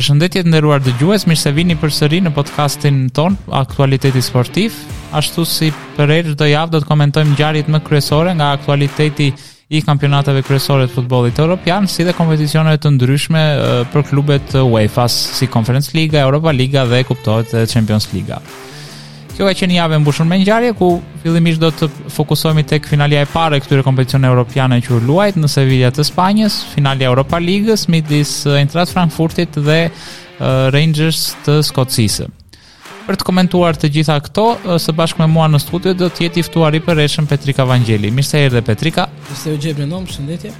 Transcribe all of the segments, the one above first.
Përshëndetje të nderuar dëgjues, mirë se vini përsëri në podcastin tonë Aktualiteti Sportiv. Ashtu si përherë çdo javë do të komentojmë ngjarjet më kryesore nga aktualiteti i kampionateve kryesore të futbollit europian, si dhe kompeticioneve të ndryshme për klubet të UEFA-s, si Conference Liga, Europa Liga dhe kuptohet edhe Champions Liga. Kjo ka qenë javë e mbushur me ngjarje ku fillimisht do të fokusohemi tek finalja e parë e këtyre kompeticioneve europiane që u luajt në Sevilla të Spanjës, finalja e Europa Ligës midis Eintracht Frankfurtit dhe Rangers të Skocisë. Për të komentuar të gjitha këto, së bashku me mua në studio do të jetë i ftuari i përhershëm Petrika Vangjeli. Mirë se erdhe Petrika. Mirë se ju gjej Brendon, përshëndetje.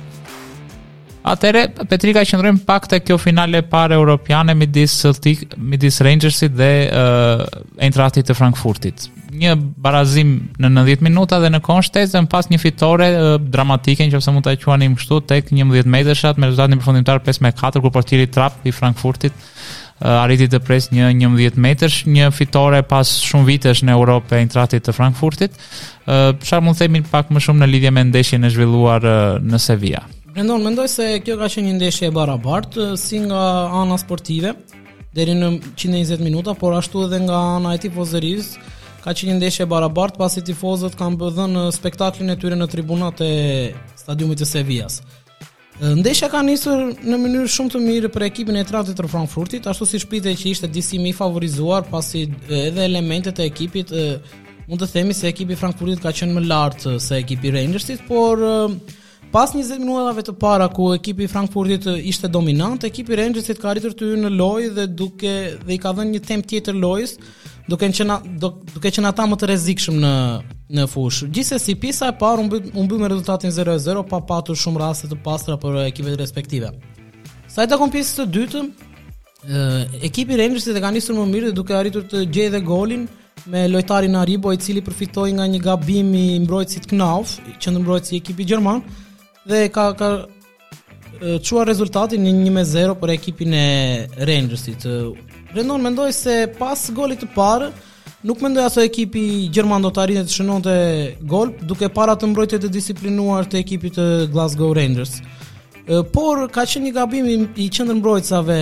Atëherë, Petrika qëndrojmë pak te kjo finale e parë europiane midis Celtic, midis Rangersit dhe uh, Eintrachtit të Frankfurtit. Një barazim në 90 minuta dhe në kohën shtesë dhe më pas një fitore uh, dramatike, në qoftë se mund ta quanim kështu, tek 11 metërshat me rezultatin përfundimtar 5-4, ku portieri Trapp i Frankfurtit arriti të presë një 11 metërsh, një fitore pas shumë vitesh në Europë e Eintrachtit të Frankfurtit. Çfarë mund të themi pak më shumë në lidhje me ndeshjen e zhvilluar në Sevilla? Brendon, mendoj se kjo ka qenë një ndeshje e barabartë si nga ana sportive deri në 120 minuta, por ashtu edhe nga ana e tifozërisë ka qenë një ndeshje e barabartë pasi tifozët kanë dhënë spektaklin e tyre në tribunat e stadiumit të Sevillas. Ndeshja ka nisur në mënyrë shumë të mirë për ekipin e Eintrachtit të Frankfurtit, ashtu siç pritej që ishte disi më i favorizuar, pasi edhe elementet e ekipit, mund të themi se ekipi i Frankfurtit ka qenë më lartë se ekipi i Rangersit, por pas 20 minutave të para ku ekipi i Frankfurtit ishte dominant, ekipi i Rangersit ka arritur të hyjë në lojë dhe duke dhe i ka dhënë një temp tjetër lojës, duke qenë duke qenë ata më të rrezikshëm në në fushë. Gjithsesi pjesa e parë u mbyll me rezultatin 0-0 pa patur shumë raste të pastra për ekipet respektive. Sa i takon pjesës së dytë, ekipi i Rangersit e ka nisur më mirë dhe duke arritur të gjejë dhe golin me lojtarin Aribo i cili përfitoi nga një gabim i mbrojtësit Knauf, qendërmbrojtësi i ekipit gjerman dhe ka ka çuar rezultatin në 1-0 për ekipin e Rangersit. Brendon mendoj se pas golit të parë nuk mendoja se ekipi gjerman do të arrinte të shënonte gol duke parë atë mbrojtje të disiplinuar të ekipit të Glasgow Rangers. Por ka qenë një gabim i qendërmbrojtësave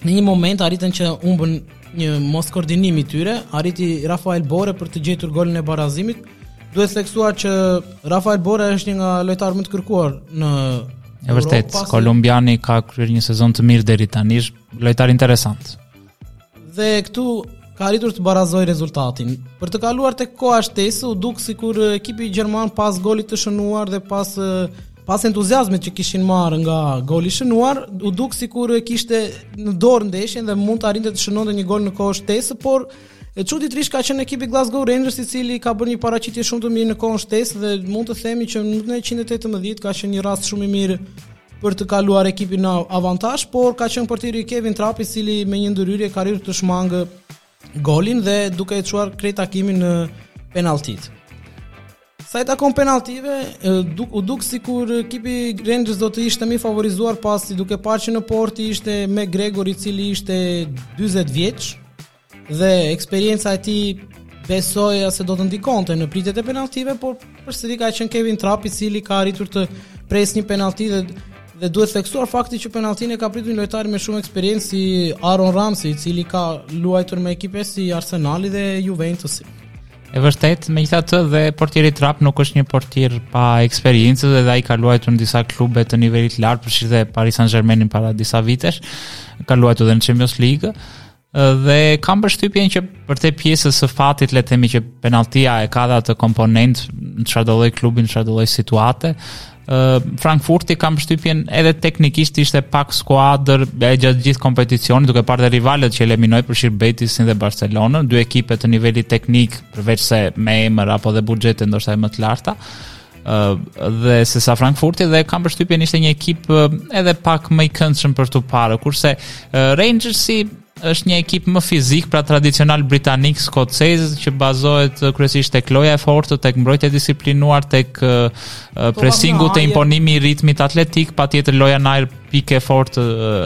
Në një moment arritën që humbën një moskoordinim i tyre, arriti Rafael Borré për të gjetur golin e barazimit. Duhet theksuar që Rafael Borré është një nga lojtarët më të kërkuar në E vërtetë, Europa, kolumbiani ka kryer një sezon të mirë deri tani, lojtar interesant. Dhe këtu ka arritur të barazojë rezultatin. Për të kaluar tek koha shtesë, u duk sikur ekipi gjerman pas golit të shënuar dhe pas pas entuziazmit që kishin marrë nga goli i shënuar, u duk sikur e kishte në dorë ndeshjen dhe mund të arrinte të shënonte një gol në kohë shtesë, por e çuditërisht ka qenë ekipi Glasgow Rangers i cili ka bërë një paraqitje shumë të mirë në kohën shtesë dhe mund të themi që në 118 ka qenë një rast shumë i mirë për të kaluar ekipin në avantazh, por ka qenë portieri Kevin Trapp i cili me një ndërhyrje ka arritur të shmangë golin dhe duke e çuar krejt takimin në penalltitë. Sa i takon penalltive, duk, u duk sikur ekipi Rangers do të ishte më i favorizuar pasi duke parë që në portë ishte McGregor i cili ishte 20 vjeç, Dhe eksperienca e tij besohej se do të ndikonte në pritjet e penaltive, por përsëri ka qenë Kevin Trapp i cili ka arritur të presë një penalti dhe dhe duhet theksuar fakti që penaltinë e ka pritur një lojtar me shumë eksperiencë si Aaron Ramsey, i cili ka luajtur me ekipe si Arsenali dhe Juventusi. E vërtetë, megjithatë dhe portieri Trapp nuk është një portier pa eksperiencë dhe dhe ai ka luajtur në disa klube të nivelit të lartë, përshirë dhe Paris Saint-Germainin para disa vitesh, ka luajtur dhe në Champions League, Dhe kam përshtypjen që përtej pjesës së fatit le të themi që penalltia e ka dhe atë komponent në çfarëdolloj klubi, në çfarëdolloj situate. Ë Frankfurti kam përshtypjen edhe teknikisht ishte pak skuadër e gjatë gjithë kompeticionit, duke parë dhe rivalët që eliminoi përfshirë Betisin dhe Barcelonën, dy ekipe të nivelit teknik, përveçse me emër apo dhe buxhete ndoshta më të larta. dhe sesa Frankfurti dhe kam përshtypjen ishte një ekip edhe pak më i këndshëm për t'u parë, kurse Rangersi është një ekip më fizik, pra tradicional britanik skocez që bazohet kryesisht tek loja e fortë, tek mbrojtja e disiplinuar, tek presingu, te imponimi i ritmit atletik, patjetër loja në ajër pikë e fortë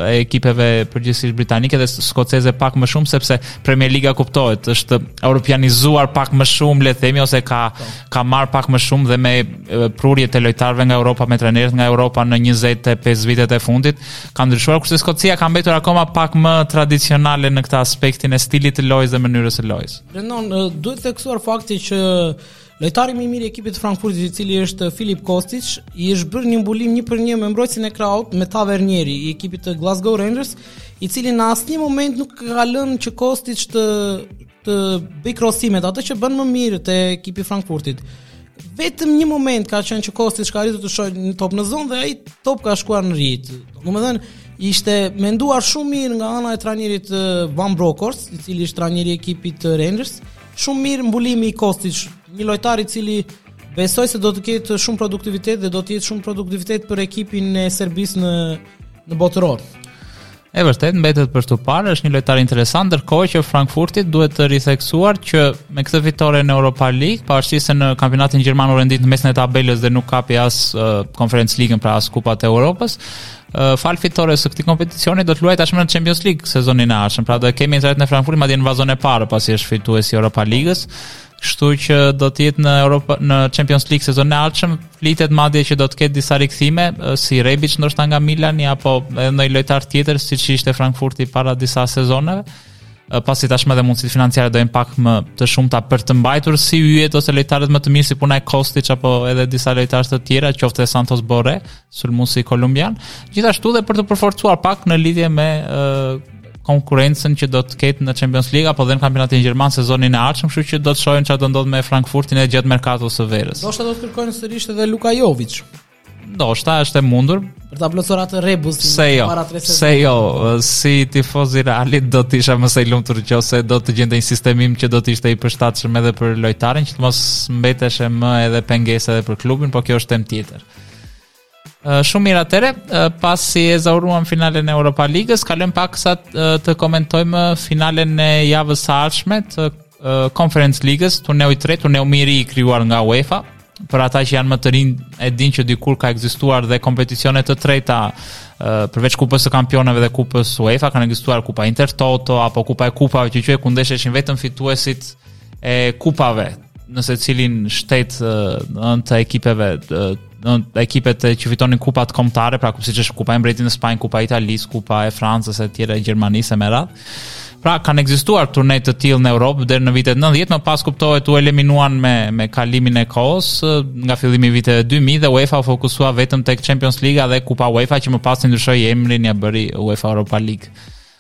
e ekipeve përgjithësisht britanike dhe skoceze pak më shumë sepse Premier Liga kuptohet është europianizuar pak më shumë le të themi ose ka ka marrë pak më shumë dhe me prurjet e lojtarëve nga Europa me trajnerët nga Europa në 25 vitet e fundit ka ndryshuar kurse Skocia ka mbetur akoma pak më tradicionale në këtë aspektin e stilit të lojës dhe mënyrës së lojës. Brendon, duhet theksuar fakti që Lojtari më i mirë i ekipit të Frankfurtit, i cili është Filip Kostiç, i është bërë një mbulim një për një me mbrojtësin e krahut, me Tavernier, i ekipit të Glasgow Rangers, i cili në asnjë moment nuk ka lënë që Kostiç të të bëjë krosimet, atë që bën më mirë te ekipi i Frankfurtit. Vetëm një moment ka qenë që Kostiç ka arritur të çojë një top në zonë dhe ai top ka shkuar në rrjetë. Domethënë, ishte menduar shumë mirë nga ana e trajnerit Van Bronckhorst, i cili është trajneri i ekipit të Rangers, Shumë mirë mbulimi i Kostic, një lojtar i cili besoj se do të ketë shumë produktivitet dhe do të jetë shumë produktivitet për ekipin e Serbisë në në botëror. E vërtetë, mbetet për t'u parë, është një lojtar interesant, ndërkohë që Frankfurti duhet ritheksuar që me këtë fitore në Europa League, pavarësisht se në kampionatin gjerman u rendit në mesin e tabelës dhe nuk kapi as uh, Conference League-n, pra as Kupat e Europës, Falë fitores së këtij kompeticioni do të luajë tashmë në Champions League sezonin e ardhshëm. Pra do të kemi Eintrachtin Frankfurt madje në vazon e parë pasi është fitues i Europa Ligës. Kështu që do të jetë në Europa në Champions League sezonin e ardhshëm, flitet madje që do të ketë disa rikthime si Rebic ndoshta nga Milani apo edhe ndonjë lojtar tjetër siç ishte Frankfurti para disa sezoneve pasi tashmë edhe mundësitë financiare do jenë pak më të shumta për të mbajtur si yjet ose lojtarët më të mirë si puna e Kostic apo edhe disa lojtarë të tjerë, qoftë e Santos Borre, sulmuesi kolumbian, gjithashtu dhe për të përforcuar pak në lidhje me konkurrencën që do të ketë në Champions League apo dhe në kampionatin gjerman sezonin e ardhshëm, kështu që do të shohim çfarë do ndodhë me Frankfurtin edhe gjatë merkatos së verës. Do të kërkojnë sërish edhe Luka Jovic. Do të jetë e mundur për ta plotësuar atë rebus se jo, para tre sezonit. Se jo, si tifoz i Realit do të isha më se i lumtur nëse do të gjendej një sistemim që do të ishte i përshtatshëm edhe për lojtarin, që të mos mbeteshe më edhe pengesë edhe për klubin, por kjo është temë tjetër. Shumë mirë atëherë, pasi ezauruam finalen e Europa Ligës, kalojmë paksa të komentojmë finalen e javës së ardhshme të Conference Ligës, turneu i tretë, turneu më i ri i krijuar nga UEFA, për ata që janë më të rinj e dinë që dikur ka ekzistuar dhe kompeticione të treta përveç kupës së kampionëve dhe kupës UEFA kanë ekzistuar kupa Intertoto apo kupa e kupave që quhej ku ndesheshin vetëm fituesit e kupave në secilin shtet në të ekipeve në ekipet që fitonin kupat kombëtare, pra siç është Kupa e Mbretit në Spanjë, Kupa e Italisë, Kupa e Francës e tjera e Gjermanisë e me radhë. Pra kanë ekzistuar turne të tilla në Europë deri në vitet 90, më pas kuptohet u eliminuan me me kalimin e kohës nga fillimi i viteve 2000 dhe UEFA u fokusua vetëm tek Champions League dhe Kupa UEFA që më pas i ndryshoi emrin ia bëri UEFA Europa League.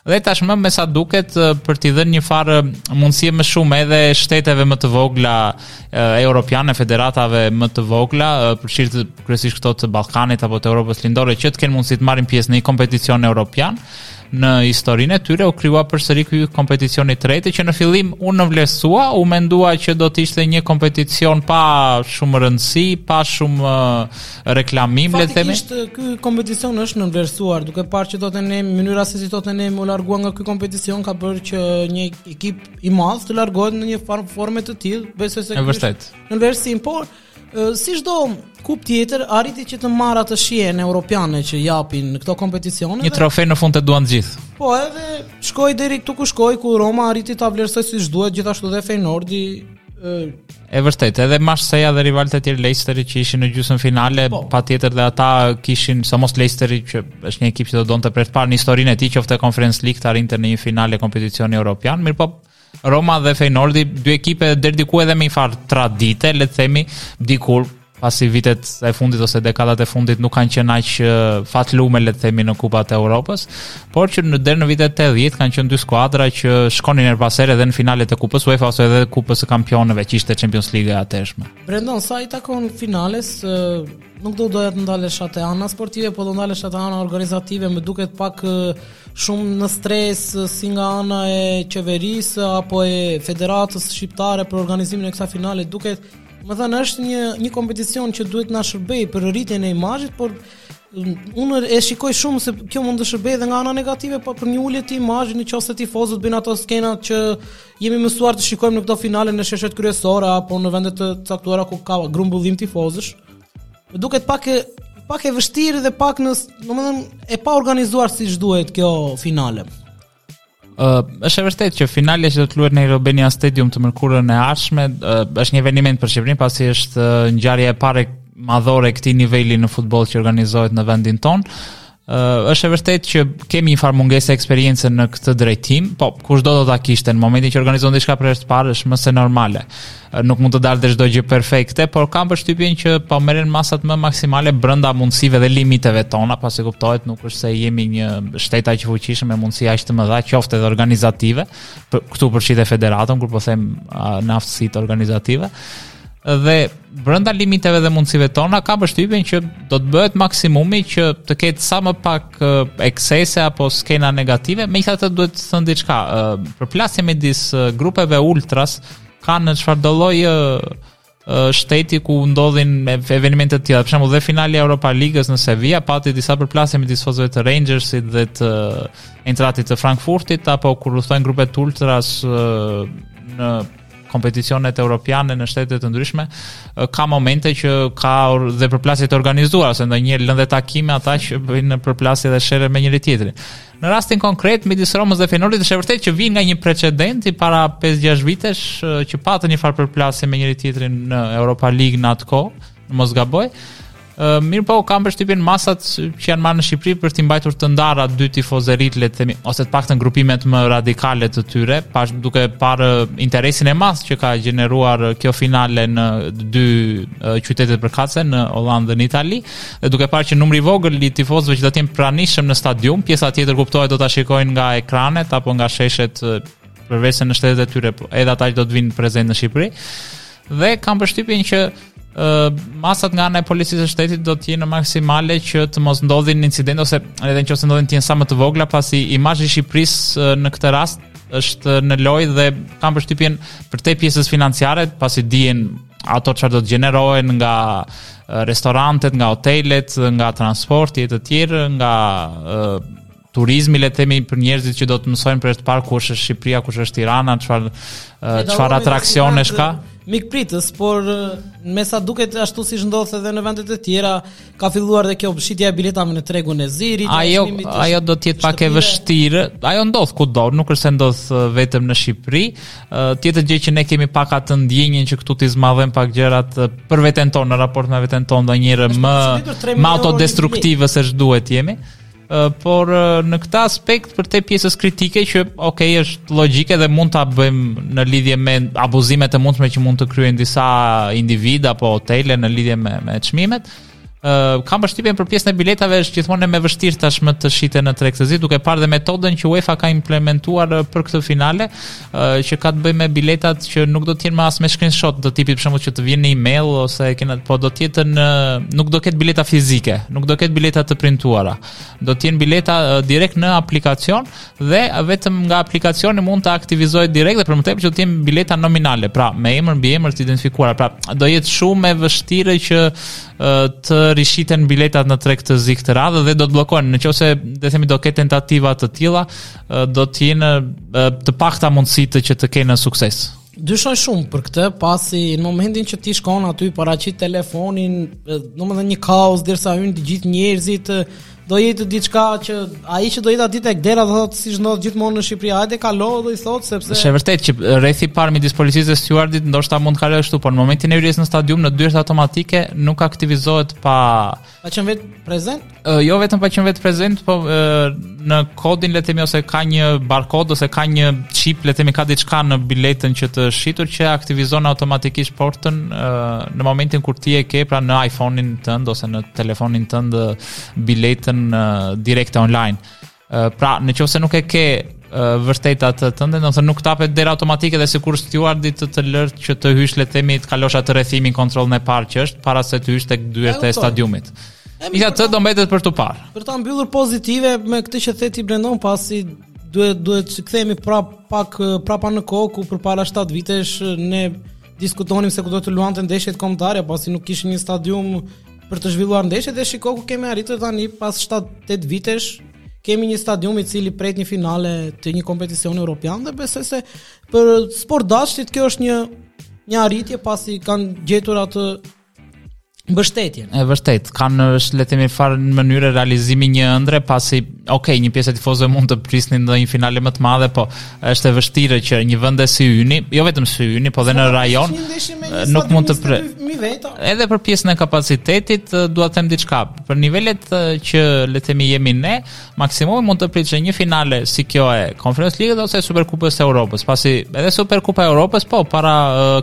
Dhe tashmë me sa duket për t'i dhënë një farë mundësie më shumë edhe shteteve më të vogla europiane, federatave më të vogla, përfshirë kryesisht këto të Ballkanit apo të Europës Lindore që të kenë mundësi të marrin pjesë në një kompeticion europian në historinë e tyre u krijua përsëri ky kompeticion i tretë që në fillim u nënvlerësua, u mendua që do të ishte një kompeticion pa shumë rëndësi, pa shumë reklamim le të themi. Faktikisht ky kompeticion është nënvlerësuar, duke parë që Tottenham, mënyra se si Tottenham u largua nga ky kompeticion ka bërë që një ekip i madh të largohet në një farë forme të tillë, besoj se është vërtet nënvlerësim, por si çdo kupë tjetër arriti që të marrë atë shijen europiane që japin këto kompeticione. Një trofe në fund e duan të gjithë. Po, edhe shkoi deri këtu ku shkoi ku Roma arriti ta vlerësojë siç duhet, gjithashtu dhe Feyenoordi E vërtetë, edhe Marseja dhe rivalët e tjerë Leicesteri që ishin në gjysmëfinale, po. patjetër dhe ata kishin sidomos Leicesteri që është një ekip që do donte për herë të parë në historinë e tij qoftë Conference League të arrinte në një finale kompeticioni europian, mirëpo Roma dhe Feyenoordi, dy ekipe deri diku edhe me një farë tradite, le të themi, dikur pasi vitet e fundit ose dekadat e fundit nuk kanë qenë aq fatlume le të themi në kupat e Europës, por që deri në vitet 80 kanë qenë dy skuadra që shkonin herë pas here edhe në finalet e Kupës UEFA ose edhe Kupës së Kampionëve, që ishte Champions League e atëhershme. Brendon, sa i takon finales, nuk do doja të ndalesha te ana sportive, por do ndalesha te ana organizative, më duket pak shumë në stres si nga ana e qeverisë apo e Federatës Shqiptare për organizimin e kësaj finale, duket Domethënë, është një, një kompeticion që duhet na shërbejë për rritjen e imazhit, por unë e shikoj shumë se kjo mund të shërbejë dhe nga ana negative po për një ulje të imazhit në qoftë se tifozët bëjnë ato skena që jemi mësuar të shikojmë në këto finale në sheshet kryesore apo në vende të caktuara ku ka grumbullim tifozësh. Më duket pak e pak e vështirë dhe pak në, domethënë e paorganizuar siç duhet kjo finale. Uh, është e vërtetë që finalja që do të luhet në Air Albania Stadium të mërkurën e ardhshme uh, është një eveniment për Shqipërinë pasi është uh, ngjarja e parë madhore e këtij niveli në futboll që organizohet në vendin tonë. Uh, është e vërtetë që kemi një farë mungese eksperience në këtë drejtim, po kushdo do ta kishte në momentin që organizon diçka për herë të parë është më se normale. nuk mund të dalte çdo gjë perfekte, por kam përshtypjen që po merren masat më maksimale brenda mundësive dhe limiteve tona, pasi kuptohet nuk është se jemi një shtet aq i fuqishëm me mundësi aq të mëdha, qoftë edhe organizative, për, këtu përfshi dhe federatën kur po them në aftësitë organizative dhe brenda limiteve dhe mundësive tona kam përshtypjen që do të bëhet maksimumi që të ketë sa më pak eksese apo skena negative, megjithatë duhet thënë diçka, përplasje midis grupeve ultras ka në çfarëdo lloj shteti ku ndodhin evenimente të tilla. Për shembull, dhe finalja e Europa Ligës në Sevilla pati disa përplasje midis tifozëve të Rangersit dhe të Eintrachtit të Frankfurtit apo kur udhëtojnë grupet ultras në kompeticionet europiane në shtete të ndryshme, ka momente që ka dhe përplasje të organizuara, se ndonjëherë lënë dhe takime ata që bëjnë përplasje dhe sherre me njëri-tjetrin. Në rastin konkret midis Romës dhe Feyenoordit është e vërtetë që vijnë nga një precedent i para 5-6 vitesh që patën një farë përplasje me njëri tjetrin në Europa League në atë kohë, në mos gaboj. Mirëpo, kam përshtypjen masat që janë marrë në Shqipëri për t'i mbajtur të ndara dy tifozeritë, le të themi, ose të paktën grupimet më radikale të tyre, pas duke parë interesin e madh që ka gjeneruar kjo finale në dy qytetet përkatëse në Hollandë dhe në Itali. Dhe duke parë që numri i vogël i tifozëve që do të jenë të pranishëm në stadium, pjesa tjetër kuptohet do ta shikojnë nga ekranet apo nga sheshet përveç se në shtetet e tyre, po edhe ata që do të vijnë prezent në Shqipëri. Dhe kam përshtypjen që masat nga ana e policisë së shtetit do të jenë maksimale që të mos ndodhin incidente ose edhe nëse ndodhin të jenë sa më të vogla pasi imazhi i Shqipërisë në këtë rast është në lojë dhe kam përshtypjen përtej pjesës financiare pasi dihen ato çfarë do të gjenerohen nga restorantet, nga hotelet, nga transporti e të tjerë, nga turizmi le të themi për njerëzit që do të mësojnë për të parë kush është Shqipëria, kush është Tirana, çfarë çfarë atraksionesh ka. Mikpritës, por me sa duket ashtu siç ndodh edhe në vende të tjera, ka filluar dhe kjo shitja e biletave në tregun e zi. Ajo ajo do të jetë pak e vështirë. Ajo ndodh kudo, nuk është se ndodh vetëm në Shqipëri. Tjetër gjë që ne kemi pak atë ndjenjën që këtu t'i zmadhojmë pak gjërat për veten tonë në raport me veten tonë ndonjëherë më autodestruktive se ç'duhet të jemi. Uh, por uh, në këtë aspekt përtej pjesës kritike që ok është logjike dhe mund ta bëjmë në lidhje me abuzimet e mundshme që mund të kryejnë disa individë apo hotele në lidhje me me çmimet, Uh, kam përshtypjen për pjesën e biletave është gjithmonë e më vështirë tashmë të shiten në treg të zi duke parë dhe metodën që UEFA ka implementuar për këtë finale uh, që ka të bëjë me biletat që nuk do të jenë më as me screenshot të tipit për shembull që të vjen në email ose kena po do të jetë në nuk do ketë bileta fizike nuk do ketë bileta të printuara do të jenë bileta uh, direkt në aplikacion dhe vetëm nga aplikacioni mund të aktivizohen direkt dhe për më tepër që do të jenë bileta nominale, pra me emër mbiemër të identifikuara, pra do jetë shumë e vështirë që të rishiten biletat në treg të zi këtë radhë dhe do të bllokohen. Në qoftë se le të themi do ketë tentativa të tilla, do të jenë të pakta mundësitë që të kenë sukses. Dyshoj shumë për këtë, pasi në momentin që ti shkon aty paraqit telefonin, domethënë një kaos derisa hyjnë të gjithë njerëzit do jetë diçka që ai që do jetë aty tek dera do thotë siç ndodh gjithmonë në Shqipëri, hajde kalo do i thotë sepse Është e vërtetë që rrethi i parë midis policisë dhe stewardit ndoshta mund të kalojë ashtu, por në momentin e hyrjes në stadium në dyer automatike nuk aktivizohet pa pa qenë vetë prezent? E, jo vetëm pa qenë vetë prezent, po e, në kodin le të themi ose ka një barkod ose ka një chip le të themi ka diçka në biletën që të shitet që aktivizon automatikisht portën e, në momentin kur ti e ke pra në iPhone-in tënd ose në telefonin tënd biletën direkte online. Pra, në qofë se nuk e ke vërtet atë tënde, nëse nuk të hapet dera automatike dhe sikur stjuardi të të lërë që të hysh le të themi të kalosh atë rrethimin kontrollin e parë që është para se të hysh tek dyert e stadiumit. Gjithsesi do mbetet për të parë. Për ta mbyllur pozitive me këtë që the ti Brendon pasi duhet duhet të kthehemi prapë pak prapa në kohë ku përpara 7 vitesh ne diskutonim se ku do të luante ndeshjet kombëtarja, pasi nuk kishim një stadium për të zhvilluar ndeshjet dhe shiko ku kemi arritur tani pas 7-8 vitesh kemi një stadium i cili pret një finale të një kompeticioni europian dhe besoj se për sportdashësit kjo është një një arritje pasi kanë gjetur atë mbështetjen. E vërtet, kanë është le të themi farë mënyre realizimi i një ëndrre pasi ok, një pjesë e tifozëve mund të prisnin ndonjë finale më të madhe, po është e vështirë që një vend si yni, jo vetëm si yni, po dhe në rajon nuk mund të pre... Edhe për pjesën e kapacitetit dua të them diçka. Për nivelet që le të themi jemi ne, Maksimumi mund të pritet një finale si kjo e Conference League ose Superkupës së Europës, pasi edhe Superkupa e Europës po para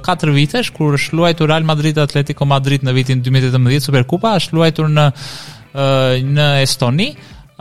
4 uh, vitesh kur është luajtur Real Madrid Atletico Madrid në vitin 2018 Superkupa është luajtur në uh, në Estoni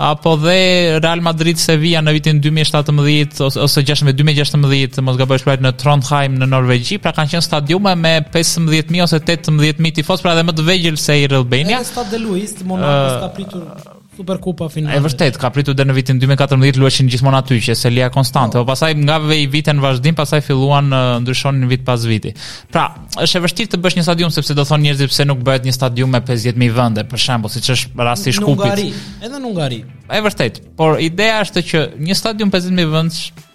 apo dhe Real Madrid Sevilla në vitin 2017 ose, ose 16 2016 mos gaboj është luajt në Trondheim në Norvegji, pra kanë qenë stadiume me 15000 ose 18000 tifozë, pra edhe më të vegjël se Air Albania. Edhe Stade Louis, Monaco uh, ka pritur Superkupa finale. E vërtet, ka pritur deri në vitin 2014 luheshin gjithmonë aty qe selia konstante. Po pastaj nga ai vit e në vazhdim, pastaj filluan uh, ndryshonin vit pas viti. Pra, është e vështirë të bësh një stadium sepse do thonë njerëzit pse nuk bëhet një stadium me 50000 vende, për shembull, siç është rasti i Shkupit. Në Hungari, edhe në Hungari. E vërtet, por ideja është që një stadium 50000 vendesh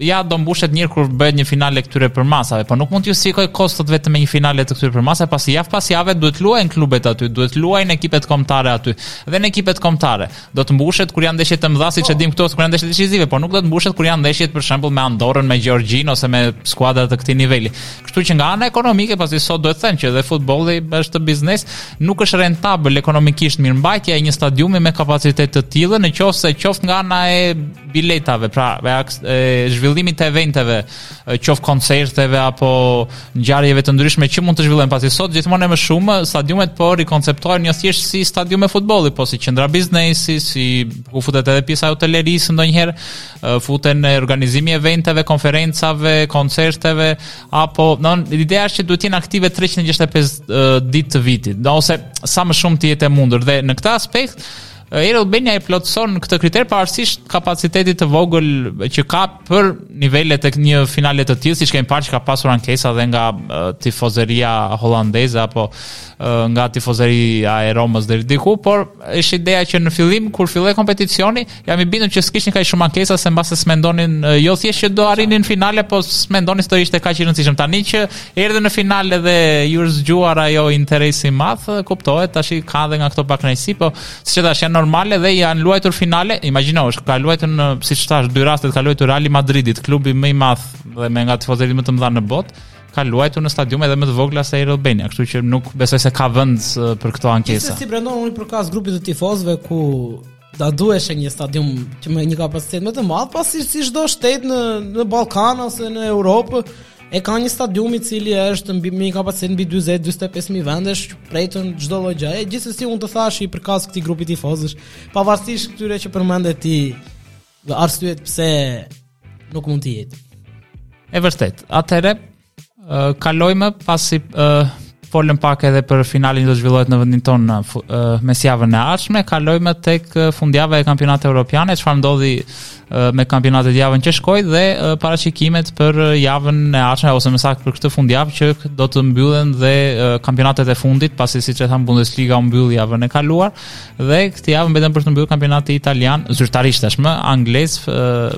ja do mbushet një herë kur bëhet një finale e këtyre përmasave, po nuk mund të justifikojë kostot vetëm me një finale të këtyre përmasave, pasi javë pas jave duhet luajnë klubet aty, duhet luajnë ekipet kombëtare aty. Dhe në ekipet kombëtare do të mbushet kur janë ndeshje të mëdha, siç e po. dimë këto, kur janë ndeshje decisive, por nuk do të mbushet kur janë ndeshjet për shembull me Andorrën, me Gjorgjin ose me skuadra të këtij niveli. Kështu që nga ana ekonomike, pasi sot duhet të them që dhe futbolli është biznes, nuk është rentabël ekonomikisht mirëmbajtja e një stadiumi me kapacitet të tillë, nëse qoftë nga ana e biletave, pra e zhvillimit të eventeve, qoftë koncerteve apo ngjarjeve të ndryshme që mund të zhvillohen pasi sot gjithmonë më shumë stadiumet po rikonceptohen jo thjesht si stadiume futbolli, po si qendra biznesi, si ku futet edhe pjesa e hotelerisë ndonjëherë, futen organizimi i eventeve, konferencave, koncerteve apo do no, ideja është që duhet të jenë aktive 365 ditë të vitit, ose sa më shumë të jetë e mundur dhe në këtë aspekt Air Albania e plotëson këtë kriter pavarësisht kapacitetit të vogël që ka për nivelet e një finale të tillë, siç kemi parë që ka pasur ankesa dhe nga tifozeria holandeze apo nga tifozeria e Romës deri diku, por është ideja që në fillim kur filloi kompeticioni, jam i bindur që s'kishin kaq shumë ankesa se mbase s'mendonin jo thjesht që do arrinin finale, po s'mendonin se do ishte kaq i rëndësishëm. Tani që Erdhën në finale dhe iu zgjua ai interesi i madh, kuptohet, tashi ka dhe nga këto pakënaqësi, po siç thashë janë normale dhe janë luajtur finale, imagjino, ë ka luajtur në, siç thashë, dy raste ka luajtur Reali i Madridit, klubi më i madh dhe me nga tifozeritë më të mëdha në botë, ka luajtur në stadium edhe më të vogla se Air Albania, kështu që nuk besoj se ka vend për këto ankesa. Gjithsesi Brandon unë i përkas grupit të tifozëve ku Do duhej një stadium që me një kapacitet më të madh, pasi si çdo shtet në në Ballkan ose në Europë e ka një stadium i cili është mbi me një kapacitet mbi 40-45 mijë vendesh, pret çdo lloj gjëje. Gjithsesi unë të thashë i përkas këtij grupi tifozësh, pavarësisht këtyre që përmende ti Dhe arsyet pse nuk mund të jetë. E vërtetë, atëherë, kalojmë pasi uh, folëm pak edhe për finalen do të zhvillohet në vendin tonë në uh, mesjavën e ardhshme, kalojmë tek fundjava e kampionateve evropiane, çfarë ndodhi uh, me kampionatet javën që shkoi dhe uh, parashikimet për javën e ardhshme ose më saktë për këtë fundjavë që do të mbyllen dhe uh, kampionatet e fundit, pasi siç e thamë Bundesliga u mbyll javën e kaluar. Dhe këtë javë mbeten për t'u mbyllur kampionati italian, zyrtarisht tashmë anglez,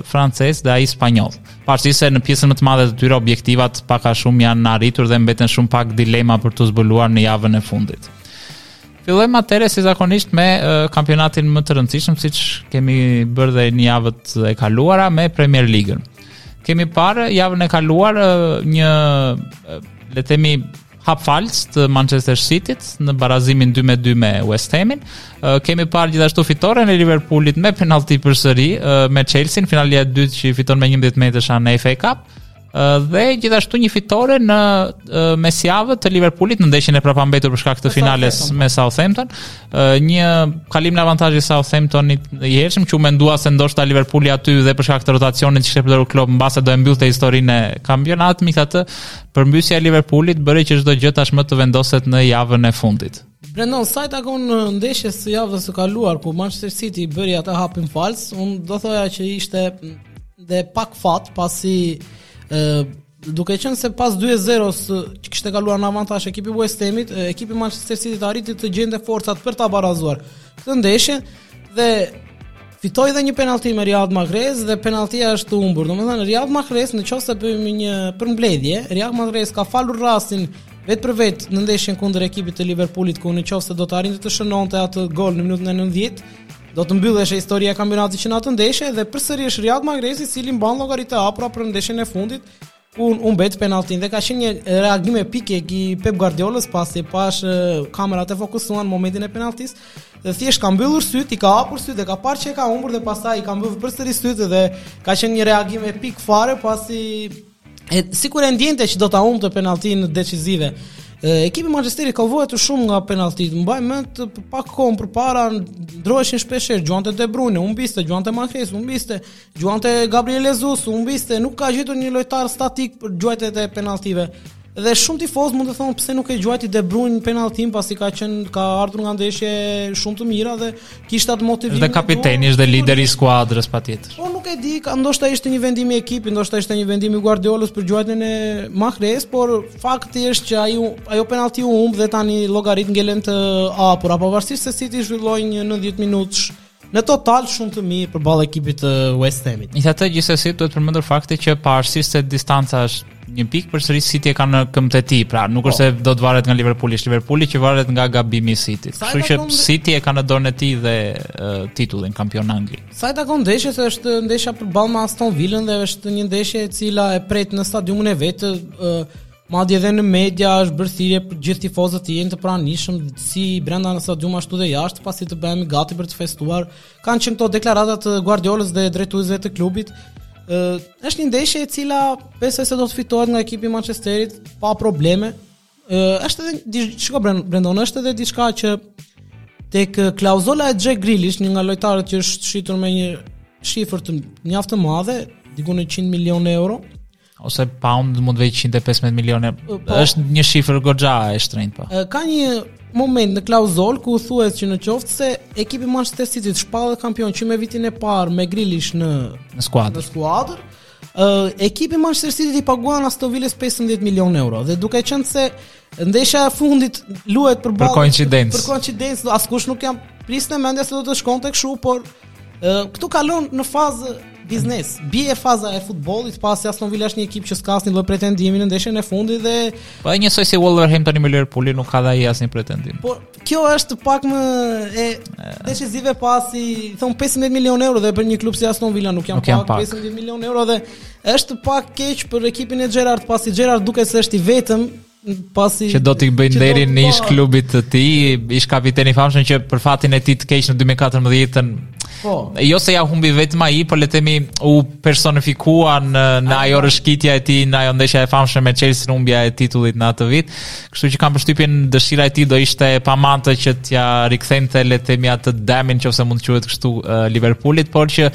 francez dhe ai spanjoll. Pavarësisht se në pjesën më të madhe të tyre objektivat pak a shumë janë arritur dhe mbeten shumë pak dilema për t'u zbuluar në javën e fundit. Fillojmë atëherë si zakonisht me uh, kampionatin më të rëndësishëm siç kemi bërë dhe në javët e kaluara me Premier Ligën. Kemi parë javën e kaluar uh, një uh, le të themi hap fals të Manchester City-t në barazimin 2-2 me West Hamin. Uh, kemi parë gjithashtu fitoren e Liverpoolit me penalti përsëri uh, me Chelsean finalja e dytë që fiton me 11 metërsha në FA Cup uh, dhe gjithashtu një fitore në uh, mesjavë të Liverpoolit në ndeshjen e prapambetur për shkak të finales me Southampton. Uh, një kalim në avantazh i Southamptonit i hershëm që u mendua se ndoshta Liverpooli aty dhe për shkak të rotacionit që kishte përdorur Klopp mbase do e mbyllte historinë e kampionatit, megjithatë Përmbysja e Liverpoolit bëri që çdo gjë tashmë të vendoset në javën e fundit. Brendon, sa i takon ndeshjes së javës së kaluar ku Manchester City bëri atë hapin fals, unë do thoja që ishte dhe pak fat pasi ë duke qenë se pas 2-0 që kishte kaluar në avantazh ekipi i West Hamit, ekipi i Manchester Cityt arriti të gjente forcat për ta barazuar këtë ndeshje Dhe fitoi dhe një penallti me Riyad Mahrez dhe penalltia është humbur. Domethënë Riyad Mahrez në qoftë se bëjmë një përmbledhje, Riyad Mahrez ka falur rastin vetë për vetë në ndeshjen kundër ekipit të Liverpoolit ku në qoftë se do të arrinte të shënonte atë gol në minutën e 90, do të mbyllesh historia e kampionatit që në atë ndeshje dhe përsëri është Riyad Mahrez i cili mban llogaritë të hapura për ndeshjen e fundit ku humbet penalltin dhe ka qenë një reagim epik i Pep Guardiolës pasi pash kamerat e fokusuan momentin e penalltis dhe thjesht ka mbyllur syt, i ka hapur syt dhe ka parë që e ka humbur dhe pastaj i ka mbyllur përsëri syt dhe ka qenë një reagim epik fare pasi e sikur e ndjente që do ta humbte penalltin decisive. Ekipi Manchesteri ka vuajtur shumë nga penalltit. Mbaj mend pak kohë përpara ndroheshin shpesh herë, gjuante De Bruyne, humbiste, gjuante Mahrez, humbiste. Gjuante Gabriel Jesus, humbiste, nuk ka gjetur një lojtar statik për gjuajtjet e penaltive. Dhe shumë tifoz mund të thonë pse nuk e gjuajti De Bruyne penalltin pasi ka qenë ka ardhur nga ndeshje shumë të mira dhe kishte atë motivim. Dhe kapiteni është dhe lideri i skuadrës patjetër. Po nuk e di, ka ndoshta ishte një vendim i ekipit, ndoshta ishte një vendim i Guardiolës për gjuajtjen e Mahrez, por fakti është që ai ajo penallti u humb dhe tani llogarit ngelen të hapura, pavarësisht se City zhvilloi një 90 minutësh Në total shumë të mirë përballë ekipit të West Hamit. E thatë gjithsesi duhet të përmendur fakti që pavarësisht se distanca është një pikë përsëri City e ka në këmbët e tij, pra nuk është po. se do të varet nga Liverpooli, është Liverpooli që varet nga gabimi i Cityt. Kështu që City e ka në dorën e tij dhe uh, titullin kampion Anglie. Sa i takon ndeshjes është ndeshja përballë me Aston Villën dhe është një ndeshje e cila e pret në stadiumin e vet, uh, Madje edhe në media është bërë thirrje për gjithë tifozët të jenë të pranishëm si brenda në stadium ashtu dhe jashtë, pasi të bëhemi gati për të festuar. Kanë qenë këto deklarata të Guardiolës dhe drejtuesve të klubit. Ë, është një ndeshje e cila besoj se do të fitohet nga ekipi i Manchesterit pa probleme. Ë, është edhe diçka brenda, është edhe diçka që tek klauzola e Jack Grealish, një nga lojtarët që është shitur me një shifër të mjaft të madhe, diku në 100 milionë euro, ose pound mund të vej 115 milionë. Po, është një shifër goxha e shtrenjtë po. Ka një moment në klauzol ku thuhet që në qoftë se ekipi i Manchester City shpallet kampion që me vitin e parë me Grealish në në skuadër. Në skuadër. Uh, ekipi Manchester City i paguan Aston Villës 15 milionë euro dhe duke qenë se Ndeshja e fundit luhet përballë. Për koincidencë. Për koincidencë, askujt nuk ia priste mendja se do të shkonte kështu, por këtu kalon në fazë biznes. Bie faza e futbollit, pasi Aston Villa është një ekip që s'ka asnjë lloj pretendimi në ndeshjen e fundit dhe po e njësoj si Wolverhampton me Liverpoolin nuk ka dhe ai asnjë pretendim. Po Kjo është pak më decisive pasi thon 15 milionë euro dhe për një klub si Aston Villa nuk janë pak, pak 15 milionë euro dhe është pak keq për ekipin e Gerard pasi Gerard duket se është i vetëm pasi që do t'i bëjnë nderin ish klubit të tij, ish kapiteni i famshëm që për fatin e tij të keq në 2014-ën. Po. Jo se ia humbi vetëm ai, por le të themi u personifikua në në ajo rëshkitja e tij, në ajo ndeshja e famshme me Chelsea në humbja e titullit në atë vit. Kështu që kam përshtypjen dëshira e tij do ishte e pamatë që t'ia rikthente le të themi atë dëmin nëse mund të quhet kështu uh, Liverpoolit, por që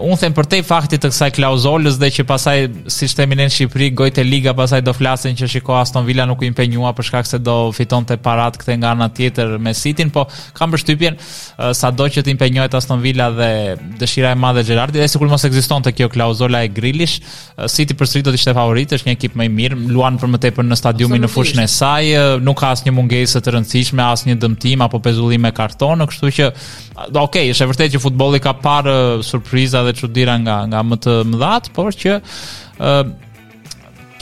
unë them përtej faktit të kësaj klauzolës dhe që pasaj siç themi në Shqipëri gojët e liga pasaj do flasin që shiko Aston Villa nuk u impenjua për shkak se do fitonte paratë këtej nga ana tjetër me Cityn po kam përshtypjen sado që të impenjohet Aston Villa dhe dëshira e madhe e Gerardit dhe sikur mos ekzistonte kjo klauzola e Grealish City përsëri do të ishte favorit, është një ekip më i mirë, luan për më tepër në stadiumin në fushën e saj, nuk ka asnjë mungesë të rëndësishme, asnjë dëmtim apo pezullim me kartonë, kështu që ok, është e vërtetë që futbolli ka parë surpriza dhe çudira nga nga më të mëdhat, por që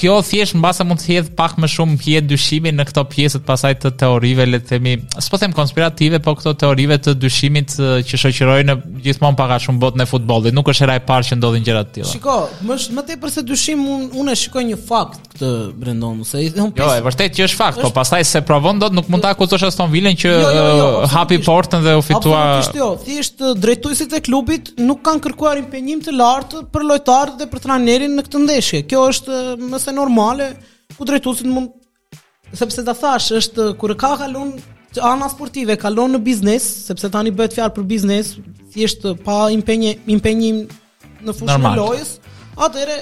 kjo thjesht mbase mund të hedhë pak më shumë hije dyshimi në këto pjesët pasaj të teorive le të themi s'po them konspirative po këto teorive të dyshimit që shoqërojnë gjithmonë pak a shumë botën e futbollit. Nuk është hera e parë që ndodhin gjëra të tilla. Shiko, më është më tepër se dyshim unë un e shikoj një fakt këtë Brendon, se i thon Jo, e vërtet që është fakt, po pastaj se provon dot nuk mund ta akuzosh Aston Villën që jo, jo, jo, uh, hapi portën dhe u fitua. Absolutisht jo, thjesht uh, drejtuesit e klubit nuk kanë kërkuar impenjim të lartë për lojtarët dhe për trajnerin në këtë ndeshje. Kjo është uh, më se normale ku drejtuesit mund Sepse ta thash, është kur ka kalon te ana sportive, kalon në biznes, sepse tani bëhet fjalë për biznes, thjesht pa impenje, impenjim në fushën e lojës, atëherë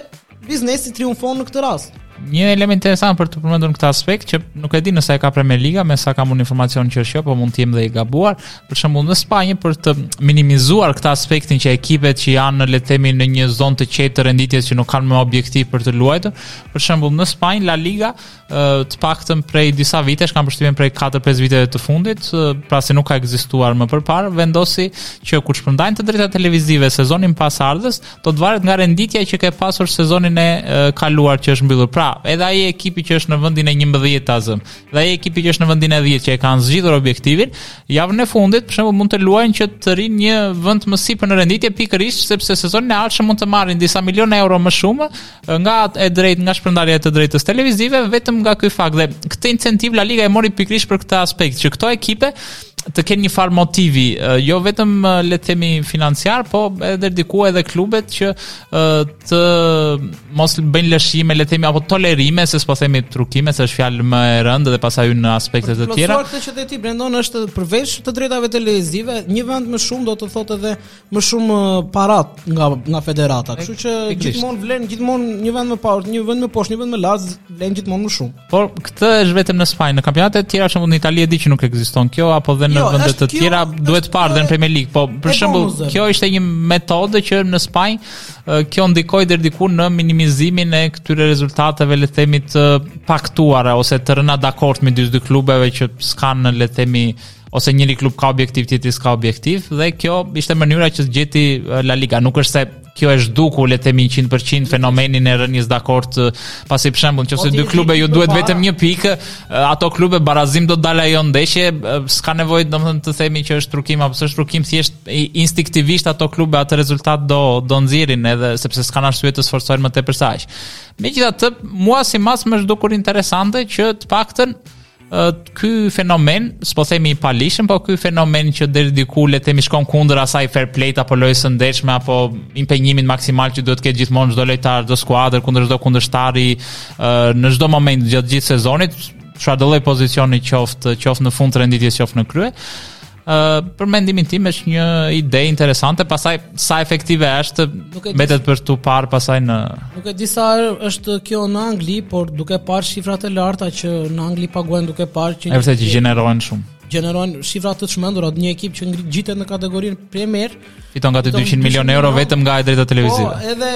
biznesi triumfon në këtë rast. Një element interesant për të përmendur në këtë aspekt që nuk e di nëse e ka Premier Liga, me sa kam unë informacion që është jo, po mund të jem dhe i gabuar, për shembull në Spanjë për të minimizuar këtë aspektin që ekipet që janë në le të themi në një zonë të qetë të renditjes që nuk kanë më objektiv për të luajtur, Për shembull, në Spanjë La Liga, të paktën prej disa vitesh, kam përshtypjen prej 4-5 viteve të fundit, pra se nuk ka ekzistuar më përpara, vendosi që kur shpërndajnë të drejtat televizive sezonin pasardhës, do të varet nga renditja që ke pasur sezonin e kaluar që është mbyllur. Pra, edhe ai ekipi që është në vendin e 11 ta zëmë, dhe ai ekipi që është në vendin e 10 që e kanë zgjidhur objektivin, javën e fundit, për shembull, mund të luajnë që të rrinë një vend më sipër në renditje pikërisht sepse sezonin e ardhshëm mund të marrin disa milionë euro më shumë Nga e drejtë, nga shpërndarja e të drejtës televizive, vetëm nga ky fakt dhe këtë incentiv La Liga e mori pikërisht për këtë aspekt, që këto ekipe të kenë një farë motivi, jo vetëm le të themi financiar, po deri diku edhe klubet që të mos bëjnë lëshime, le të themi apo tolerime, se s'po themi trukime, se është fjalë më e rëndë dhe pasaj në aspekte të tjera. Po këtë që thua ti Brendon është përveç të drejtave televizive, një vend më shumë do të thotë edhe më shumë para nga nga federata. Kështu që gjithmonë vlen gjithmonë një vend më poshtë, një vend më poshtë, një vend më lart, vlen gjithmonë më shumë. Por këtë është vetëm në Spanjë, në kampionate të tjera pra në Itali e di që nuk ekziston kjo apo dhe në jo, vende të tjera duhet të parë dhe në Premier League, po për shembull, kjo ishte një metodë që në Spanjë kjo ndikoi deri diku në minimizimin e këtyre rezultateve le të themi të paktuara ose të rëna dakord midis dy klubeve që s'kanë le të themi ose njëri klub ka objektiv tjetri s'ka objektiv dhe kjo ishte mënyra që gjeti La Liga. Nuk është se kjo e zhduku le të themi 100% fenomenin e rënies dakord pasi për shembull nëse po dy klube ju duhet vetëm një pikë ato klube barazim do të dalë ajo ndeshje s'ka nevojë domethënë të themi që është trukim apo s'është trukim thjesht instinktivisht ato klube atë rezultat do do nxjerrin edhe sepse s'kan arsye të sforcohen më tepër sa aq megjithatë mua si masë më është dukur interesante që të paktën ky fenomen, s'po themi i paligjshëm, po ky fenomen që deri diku le të themi shkon kundër asaj fair play apo lojës së ndershme apo impenjimit maksimal që duhet të ketë gjithmonë çdo lojtar, çdo skuadër kundër çdo kundërshtari në çdo moment gjatë gjithë sezonit, çfarëdo lloj pozicioni qoftë, qoftë në fund të renditjes, qoftë në krye. Uh, për mendimin tim është një ide interesante, pasaj sa efektive është, mbetet për t'u parë pasaj në Nuk e di sa është kjo në Angli, por duke parë shifrat e larta që në Angli paguhen duke parë që E vërtetë që gjenerohen shumë. Gjenerohen shifra të çmendura, një ekip që ngjitet në kategorinë Premier, fiton gati 200 milionë euro vetëm nga e drejta televizive. Po, edhe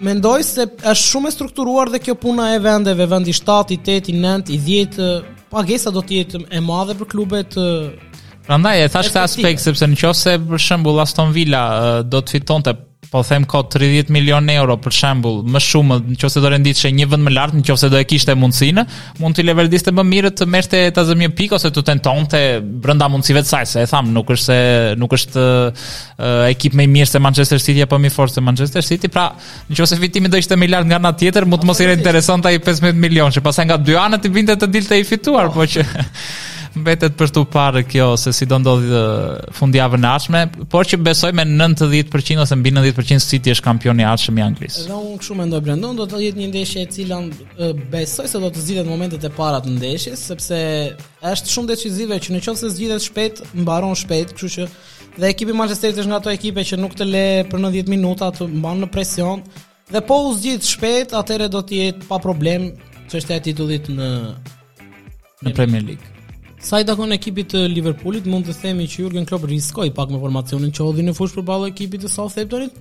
Mendoj se është shumë e strukturuar dhe kjo puna e vendeve, vendi 7, 8, 9, 10, pagesa do të jetë e madhe për klubet. Prandaj e thash këtë aspekt sepse nëse për shembull Aston Villa do të fitonte po them kot 30 milion euro për shembull, më shumë nëse do renditeshe një vend më lart, nëse do e kishte mundësinë, mund t'i leverdiste më mirë të merrte ta zëmë pikë ose të tentonte brenda mundësive të saj, se e tham, nuk është se nuk është uh, ekip më i mirë se Manchester City apo më i fortë se Manchester City, pra nëse fitimi do ishte më i lartë nga ana tjetër, mund të mos i interesonte ai 15 milionë, që pastaj nga të dy anët i binte të dilte i fituar, po, po që mbetet për t'u parë kjo se si do ndodhë uh, fundjavën e ardhshme, por që besoj me 90% ose mbi 90% City është kampioni i ardhshëm i Anglisë. Edhe unë kështu mendoj Brandon, do të jetë një ndeshje e cila uh, besoj se do të zgjidhet në momentet e para të ndeshjes, sepse është shumë decizive që nëse zgjidhet shpejt, mbaron shpejt, kështu që Dhe ekipi Manchester City është nga ato ekipe që nuk të le për 90 minuta të mban në presion dhe po u zgjidh shpejt, atëherë do të jetë pa problem çështja e titullit në në Premier League. Sa i takon ekipit të Liverpoolit, mund të themi që Jurgen Klopp riskoi pak me formacionin që hodhi në fushë përballë ekipit të Southamptonit,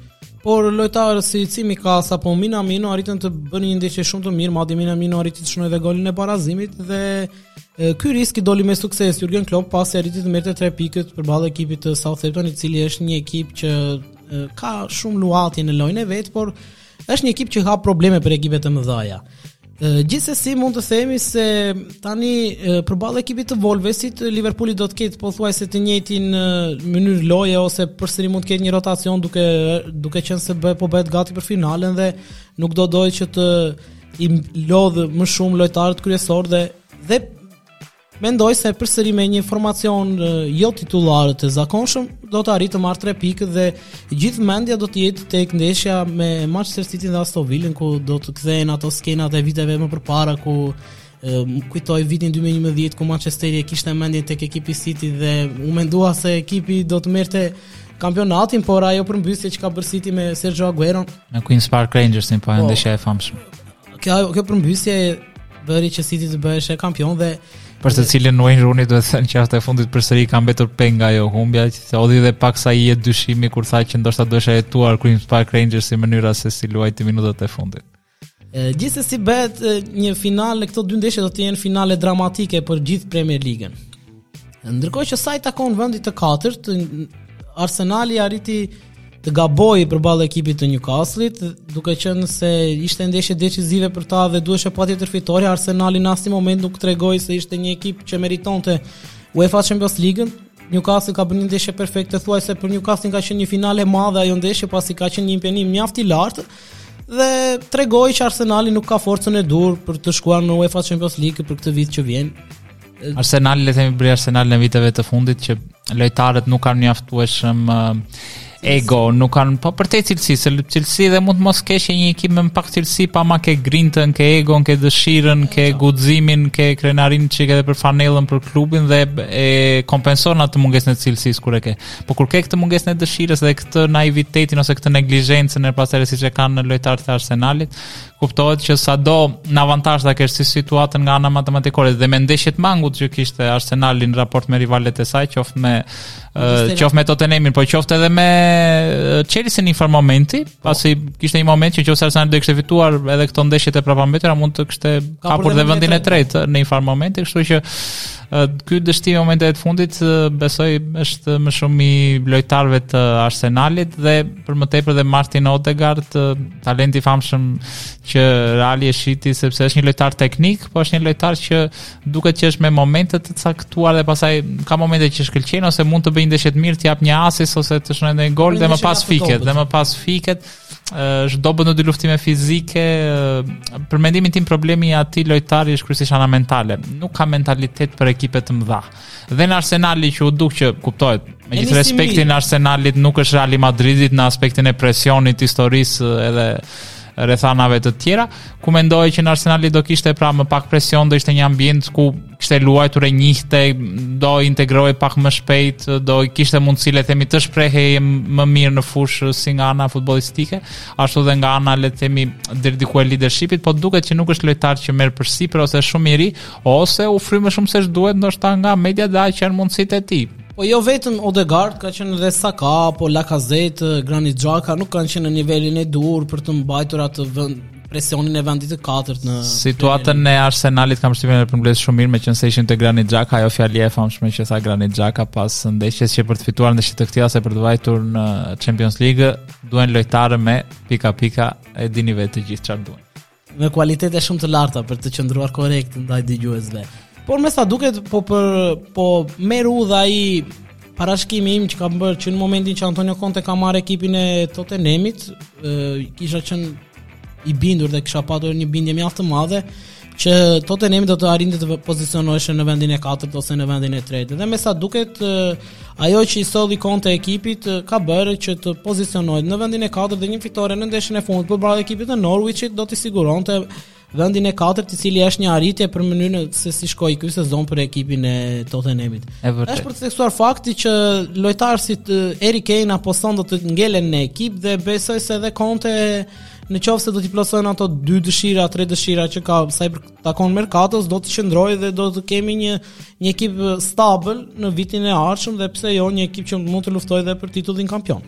por lojtarët si Tsimikas apo Minamino arritën të bënë një ndeshje shumë të mirë, madje Minamino arriti të shënojë edhe golin e barazimit dhe Ky risk i doli me sukses Jurgen Klopp pasi arriti të merrte 3 pikët përballë ekipit të Southampton, i cili është një ekip që ka shumë luhatje në lojën e vet, por është një ekip që ka probleme për ekipet e mëdha. Gjithsesi mund të themi se tani përballë ekipit të Wolvesit, Liverpooli do të ketë pothuajse të njëjtën mënyrë loje ose përsëri mund të ketë një rotacion duke duke qenë se bë, po bëhet gati për finalen dhe nuk do dojë që të i lodh më shumë lojtarët kryesorë dhe dhe mendoj se përsëri me një formacion jo titullarët e zakonshëm do të arrijë të marrë 3 pikë dhe gjithë mendja do të jetë tek ndeshja me Manchester City dhe Aston Villa ku do të kthehen ato skenat e viteve më përpara ku kujtoj vitin 2011 ku Manchesteri e kishte mendjen tek ekipi City dhe u mendua se ekipi do të merrte kampionatin, por ajo përmbysje që ka bërë City me Sergio Aguero me Queen's Park Rangers në po, po ndeshja e famshme. Kjo kjo përmbysje bëri që City të bëhej kampion dhe për të cilën Wayne Rooney duhet thënë që javët e fundit përsëri ka mbetur peng nga ajo humbja, se hodhi dhe paksa hije dyshimi kur tha që ndoshta duhet hetuar Queen's Park Rangers në mënyrë se si luajti minutat e fundit. Gjithsesi bëhet një finale, këto dy ndeshje do të jenë finale dramatike për gjithë Premier Ligën. Ndërkohë që sa i takon vendit të katërt, Arsenali arriti të gabojë përballë ekipit të Newcastle-it, duke qenë se ishte ndeshje decisive për ta dhe duhej patjetër fitore, Arsenali në asnjë moment nuk tregoi se ishte një ekip që meritonte UEFA Champions League. Newcastle ka bërë një ndeshje perfekte, thuajse për Newcastle ka qenë një finale e madhe ajo ndeshje pasi ka qenë një impenjim mjaft i lartë. dhe tregoi që Arsenali nuk ka forcën e duhur për të shkuar në UEFA Champions League për këtë vit që vjen. Arsenali le të themi për Arsenalin e viteve të fundit që lojtarët nuk kanë mjaftueshëm ego, nuk kanë po përtej cilësisë, se cilësi dhe mund të mos kesh një ekip me pak cilësi, po ama ke grintën, ke egon, ke dëshirën, ke guximin, ke krenarinë që ke dhe për fanellën, për klubin dhe e kompenson atë mungesën e cilësisë kur e ke. Po kur ke këtë mungesën e dëshirës dhe këtë naivitetin ose këtë neglizhencën e pastër siç e kanë lojtarët e Arsenalit, kuptohet që sado në avantazh ta kesh si situatën nga ana matematikore dhe me ndeshjet mangut që kishte Arsenali në raport me rivalet e saj, qoftë me uh, qoftë me Tottenhamin, po qoftë edhe me Chelsea në një momenti, po. pasi kishte një moment që nëse Arsenali do të kishte fituar edhe këto ndeshjet e prapambetura mund të kishte kapur dhe vendin e tretë në një momenti, kështu që Ky dështim i momenteve të fundit besoj është më shumë i lojtarëve të Arsenalit dhe për më tepër dhe Martin Odegaard, talenti i famshëm që Reali e shiti sepse është një lojtar teknik, po është një lojtar që duket që është me momente të caktuar dhe pastaj ka momente që shkëlqen ose mund të bëjë ndeshje të mirë, të jap një asis ose të shënojë një gol dhe më pas fiket, dhe më pas fiket. është i dobët në dyluftime fizike, për mendimin tim problemi i atij lojtari është kryesisht ana mentale. Nuk ka mentalitet për ekipe të mëdha. Dhe në Arsenali që u duk që kuptohet, me gjithë respektin e Arsenalit nuk është Reali i Madridit në aspektin e presionit, historisë edhe rrethanave të tjera, ku mendoj që në Arsenali do kishte pra më pak presion, do ishte një ambient ku kishte luajtur e njihte, do integrohej pak më shpejt, do kishte mundësi le themi të shprehej më mirë në fushë si nga ana futbollistike, ashtu dhe nga ana le themi deri diku e leadershipit, po duket që nuk është lojtar që merr përsipër ose është shumë i ri, ose u fry më shumë se ç'duhet ndoshta nga media dhe aq janë mundësitë e tij. Po jo vetëm Odegaard, ka qenë dhe Saka, po Lacazette, Granit Xhaka nuk kanë qenë në nivelin e duhur për të mbajtur atë vend, presionin e vendit të katërt në situatën e Arsenalit kam përshtypjen e përmbledh shumë mirë meqenëse ishim te Granit Xhaka ajo fjalia e famshme që tha Granit Xhaka pas ndeshjes që për të fituar ndeshje të këtij ose për të vajtur në Champions League duhen lojtarë me pika pika e dini vetë të gjithë çfarë duhen me kualitete shumë të larta për të qëndruar korrekt ndaj dëgjuesve por me sa duket po për po merr udha ai Parashikimi im që kam bërë që në momentin që Antonio Conte ka marrë ekipin e Tottenhamit, kisha qenë i bindur dhe kisha patur një bindje mjaft të madhe që Tottenhami do të arrinte të pozicionohej në vendin e katërt ose në vendin e tretë. Dhe me sa duket ajo që i solli Conte ekipit ka bërë që të pozicionohet në vendin e katërt dhe një fitore në ndeshjen e fundit përballë ekipit të Norwichit do t'i siguronte vendin e katërt, i cili është një arritje për mënyrën se si shkoi ky sezon për ekipin e Tottenhamit. Është për të theksuar fakti që lojtarë si Harry Kane apo Son do të ngelen në ekip dhe besoj se edhe Conte në qoftë se do t'i plotësojnë ato dy dëshira, tre dëshira që ka sa i takon merkatos, do të qëndrojë dhe do të kemi një një ekip stabil në vitin e ardhshëm dhe pse jo një ekip që mund të luftojë edhe për titullin kampion.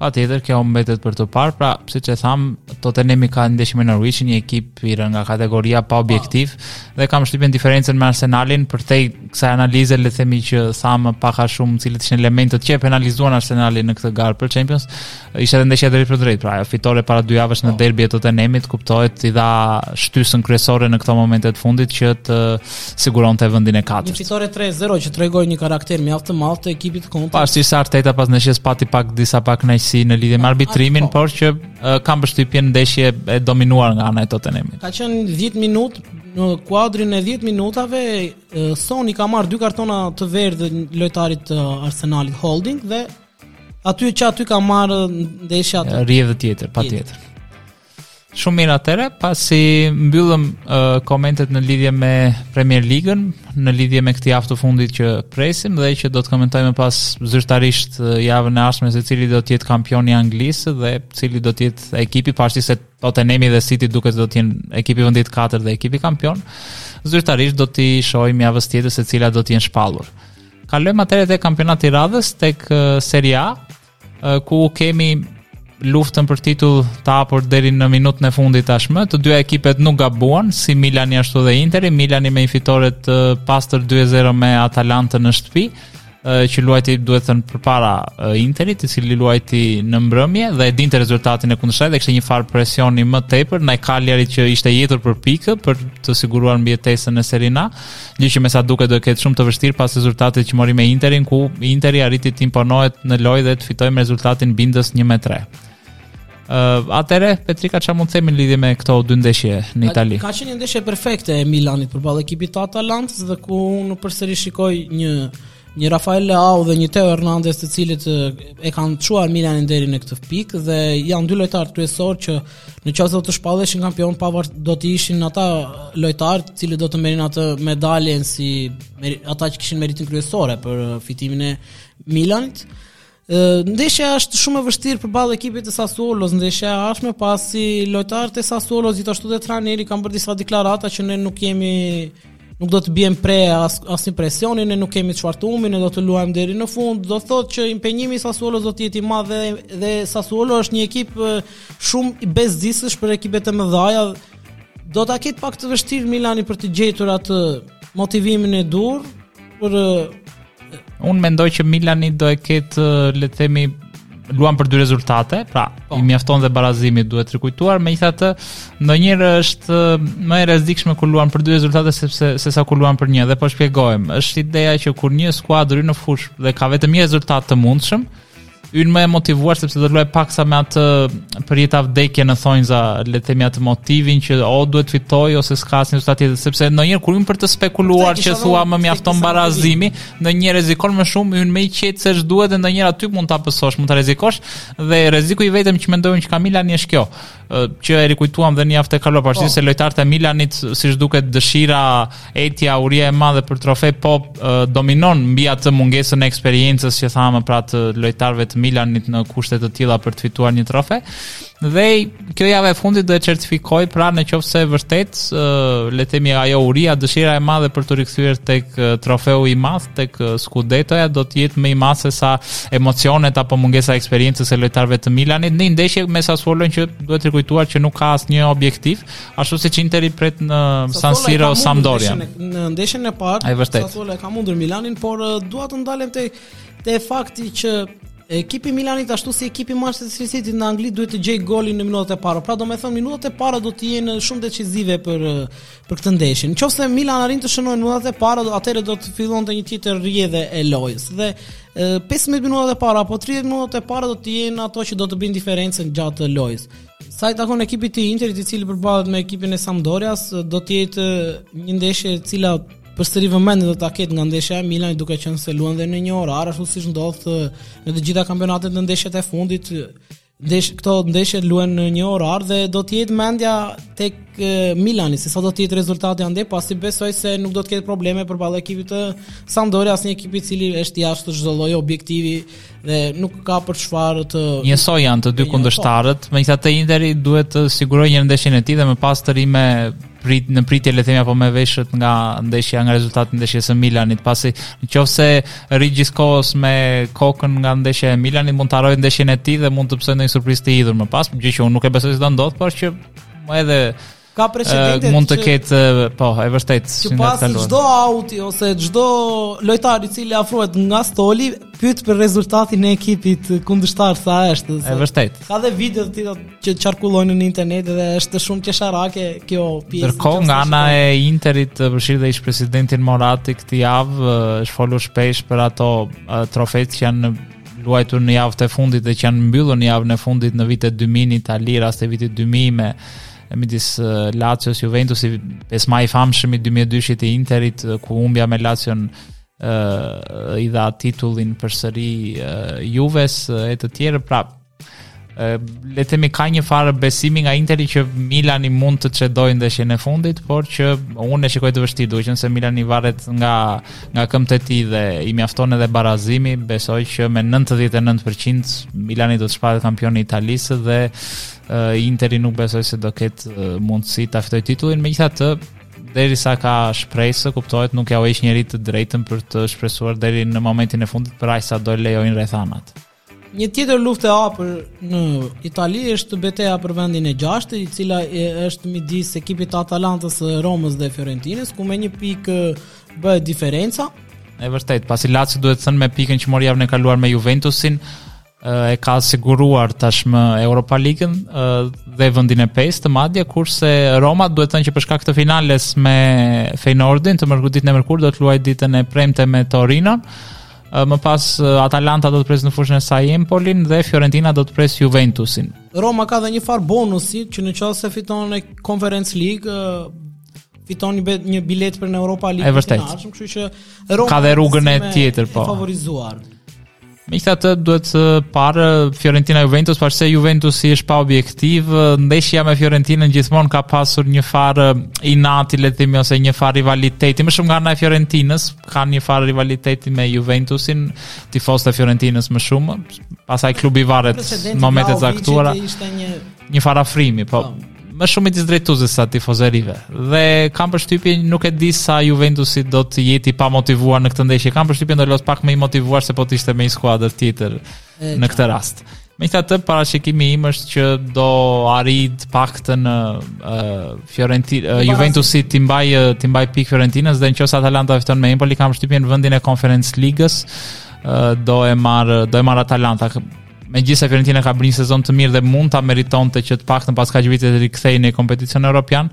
Patjetër, kjo mbetet për t'u parë, pra, siç e thamë, Tottenhami ka ndeshje me Norwich, një ekip i rënë nga kategoria pa objektiv, dhe kam përshtypjen diferencën me Arsenalin, për tej kësaj analize, le themi që thamë pak a shumë, cilët ishin elementët që e penalizuan Arsenalin në këtë garë për Champions, ishte edhe ndeshja e drejtpërdrejtë, pra, ajo fitore para dy javësh në po. derbi e Tottenhamit, kuptohet, i dha shtysën kryesore në këto momentet e fundit, që të siguronte vendin e katërt. Një fitore 3-0 që tregoi një karakter mjaft të madh të ekipit të Conte. Pavarësisht se Arteta pas ndeshjes pati pak disa pakënaqësi në lidhje me arbitrimin, po. por që uh, kam përshtypjen ndeshje e dominuar nga ana e Tottenhamit. Ka qenë 10 minuta në kuadrin e 10 minutave uh, Son i ka marrë dy kartona të verdhë lojtarit të uh, Arsenalit Holding dhe aty që aty ka marrë ndeshja një rrjedhë tjetër, patjetër. Shumë mirë atëhere, pasi mbyllëm uh, komentet në lidhje me Premier Ligën, në lidhje me këtë javë të fundit që presim dhe që do të komentojmë më pas zyrtarisht uh, javën e ardhshme se cili do të jetë kampioni i Anglisë dhe cili do të jetë ekipi pavarësisht se Tottenham dhe City duket se do të jenë ekipi i vendit 4 dhe ekipi kampion. Zyrtarisht do t'i shohim javës tjetër se cilat do të jenë shpallur. Kalojmë atëherë te kampionati i radhës tek uh, Serie A, ku kemi luftën për titull të hapur deri në minutën e fundit tashmë. Të dyja ekipet nuk gabuan, si Milani ashtu dhe Interi. Milani me një fitore të pastër 2-0 me Atalantën në shtëpi, që luajti duhet thënë përpara Interit, i cili luajti në mbrëmje dhe e dinte rezultatin e kundërshtarit dhe kishte njëfarë presioni më tepër ndaj Cagliarit që ishte i etur për pikë për të siguruar mbijetesën në Serie A. gjë që me sa duket do ta ketë shumë të vështirë pas rezultatit që mori me Interin, ku Interi arriti të imponohet në lojë dhe të fitojë me rezultatin bindës 1-3. Uh, atëhere, Petrika, ça mund të themi në lidhje me këto dy ndeshje në Itali? Ka, ka qenë një ndeshje perfekte e Milanit përballë ekipit të Atalantës dhe ku unë përsëri shikoj një Një Rafael Leao dhe një Teo Hernandez të cilët e kanë çuar Milanin deri në këtë pikë dhe janë dy lojtarët kryesorë që në qoftë se do të shpalleshin kampion pavart do të ishin ata lojtarët të cilët do të merrin atë medaljen si ata që kishin meritën kryesore për fitimin e Milanit. Ndeshja është shumë e vështirë përballë ekipit të Sassuolos, ndeshja e ardhshme, pasi lojtarët e Sassuolos, gjithashtu dhe trajneri, ka bërë disa deklarata që ne nuk jemi, nuk do të biem pre as, as një presioni, ne nuk jemi të shpartalluar, ne do të luajmë deri në fund, do të thotë që impenjimi i Sassuolos do të jetë i madh, dhe Sassuolo është një ekip shumë i bezdisshëm për ekipet e mëdhaja, do ta ketë pak të vështirë Milani për të gjetur atë motivimin e duhur, Por unë mendoj që Milani do e ketë le të themi luan për dy rezultate, pra po. i mjafton dhe barazimi duhet rikujtuar, megjithatë ndonjëherë është më e rrezikshme kur luan për dy rezultate sepse sesa kur luan për një dhe po e shpjegojmë. Është ideja që kur një skuadër hyn në fushë dhe ka vetëm një rezultat të mundshëm, Hyn më e motivuar sepse do të luajë paksa me atë për jetë a vdekje në thonjëza, le të themi atë motivin që o duhet të fitoj ose s'ka asnjë rezultat tjetër, sepse ndonjëherë kur hyn për të spekuluar që thua më mjafton barazimi, ndonjëherë rrezikon më shumë, hyn më i qetë se ç'duhet dhe ndonjëherë aty mund ta pësosh, mund ta rrezikosh dhe rreziku i vetëm që mendojmë që ka Milani është kjo, që e rikujtuam dhe në javët e kaluara se lojtarët e Milanit siç duket dëshira etja uria e madhe për trofe po dominon mbi atë mungesën e eksperiencës që thamë pra të lojtarëve të Milanit në kushte të tilla për të fituar një trofe dhe kjo javë e fundit do e certifikojë pra në qoftë se vërtet le të themi ajo uria dëshira e madhe për t'u rikthyer tek trofeu i madh tek skudetoja do të jetë më i madh se sa emocionet apo mungesa e eksperiencës e lojtarëve të Milanit në një ndeshje me Sassuolon që duhet rikujtuar që nuk ka asnjë objektiv, ashtu siç Interi pret në San Siro Sampdorian. Në ndeshjen e parë Sassuolo e ka mundur Milanin, por uh, dua të ndalem te te fakti që ekipi i Milanit ashtu si ekipi Manchester City në Angli duhet të gjejë golin në minutat e para. Pra domethënë minutat e para do të jenë shumë decizive për uh, për këtë ndeshje. Në qoftë se Milan arrin të shënojë në minutat e para, atëherë do të fillonte një tjetër rrjedhë e lojës. Dhe e, 15 minutat e para apo 30 minutat e para do të jenë ato që do të bëjnë diferencën gjatë lojës. Sa i takon ekipit të Interit, i cili përballet me ekipin e Sampdorias, do të jetë një ndeshje e cila përsëri vëmendjen do ta ketë nga ndeshja e Milanit duke qenë se luajnë në një orar, ashtu siç ndodh në të gjitha kampionatet në ndeshjet e fundit Ndesh, këto ndeshje luhen në një orar dhe do të jetë mendja tek Milani se sa do të jetë rezultati andej, pasi besoj se nuk do të ketë probleme përballë ekipit të Sampdorias, një ekip i cili është jashtë çdo lloj objektivi dhe nuk ka për çfarë të Njësoj janë të dy kundërshtarët, megjithatë Interi duhet të sigurojë ndeshjen e tij dhe më pas të rrijë në pritje le të themi apo me veshët nga ndeshja nga rezultati i ndeshjes së Milanit pasi në qoftë se rri gjithkohës me kokën nga ndeshja e Milanit mund të harrojë ndeshjen e tij dhe mund të pësojë ndonjë surprizë të hidhur më pas gjë që unë nuk e besoj se do ndodh por që edhe ka precedentë mund të ketë po e vërtetë që pas çdo auti ose çdo lojtar i cili afrohet nga stoli Pyet për rezultatin e ekipit kundërshtar sa është. E vërtetë. Ka dhe video të tilla që qarkullojnë në internet dhe është shumë qesharake kjo pjesë. Ndërkohë nga ana e Interit përfshirë dhe ish presidentin Morati këtë javë është folur shpesh për ato trofetë që janë luajtur në javën e fundit dhe që janë mbyllur në javën e fundit në vitet 2000 në Itali, rasti i vitit 2000 midis Lazio-s e Juventus-it, pesë maji i famshëm i 2002-shit i Interit ku humbja me Lazio-n uh, i dha titullin përsëri uh, Juves uh, e të tjerë pra uh, le të themi ka një farë besimi nga Interi që Milani mund të çedojë ndeshjen e fundit, por që unë e shikoj të vështirë, duke qenë se Milani varet nga nga këmbët e tij dhe i mjafton edhe barazimi, besoj që me 99% Milani do të shpallet kampioni i Italisë dhe uh, Interi nuk besoj se do ketë uh, mundësi ta fitojë titullin, megjithatë deri sa ka shpresë, kuptohet, nuk jua heq njeri të drejtën për të shpresuar deri në momentin e fundit për aq sa do lejojnë rrethanat. Një tjetër luftë e hapur në Itali është beteja për vendin e 6, i cila e, është midis ekipit të Atalantës, Romës dhe Fiorentinës, ku me një pikë bëhet diferenca. E vërtetë, pasi Lazio duhet thënë me pikën që mori javën e kaluar me Juventusin, e ka siguruar tashmë Europa Ligën dhe vendin e 5-të madje kurse Roma duhet thënë që për shkak të finales me Feyenoordin të mërkurë ditën e mërkurë do të luajë ditën e premte me Torinon më pas Atalanta do të presë në fushën e saj Empolin dhe Fiorentina do të presë Juventusin. Roma ka dhe një farë bonusi që në qoftë se fiton Conference League, fiton një, një biletë për në Europa League. E vërtetë. Kështu që Roma ka dhe rrugën tjetër, po. Favorizuar. Megjithatë duhet parë Fiorentina Juventus, pasi Juventusi është pa objektiv, ndeshja me Fiorentinën gjithmonë ka pasur një farë inati le të themi ose një farë rivaliteti, më shumë nga ana e Fiorentinës, kanë një farë rivaliteti me Juventusin, tifozët e Fiorentinës më shumë, pastaj klubi varet në momente të caktuara. Ishte një një farë afrimi, po. po. më shumë midis drejtuesve sesa tifozerive. Dhe kam përshtypjen nuk e di sa Juventusi do të jetë i pamotivuar në këtë ndeshje. Kam përshtypjen do të jetë pak më i motivuar se po të ishte me një skuadër tjetër në këtë rast. Megjithatë, parashikimi im është që do arrijë të paktën uh, Fiorentina, uh, Juventusi t'i mbajë t'i mbajë pikë Fiorentinës dhe nëse Atalanta fiton me Empoli, kam përshtypjen vendin e Conference Ligës uh, do e marr do e marr Atalanta megjithëse Fiorentina ka bërë një sezon të mirë dhe mund ta meritonte që të paktën pas kaq vitesh të rikthej në kompeticion europian,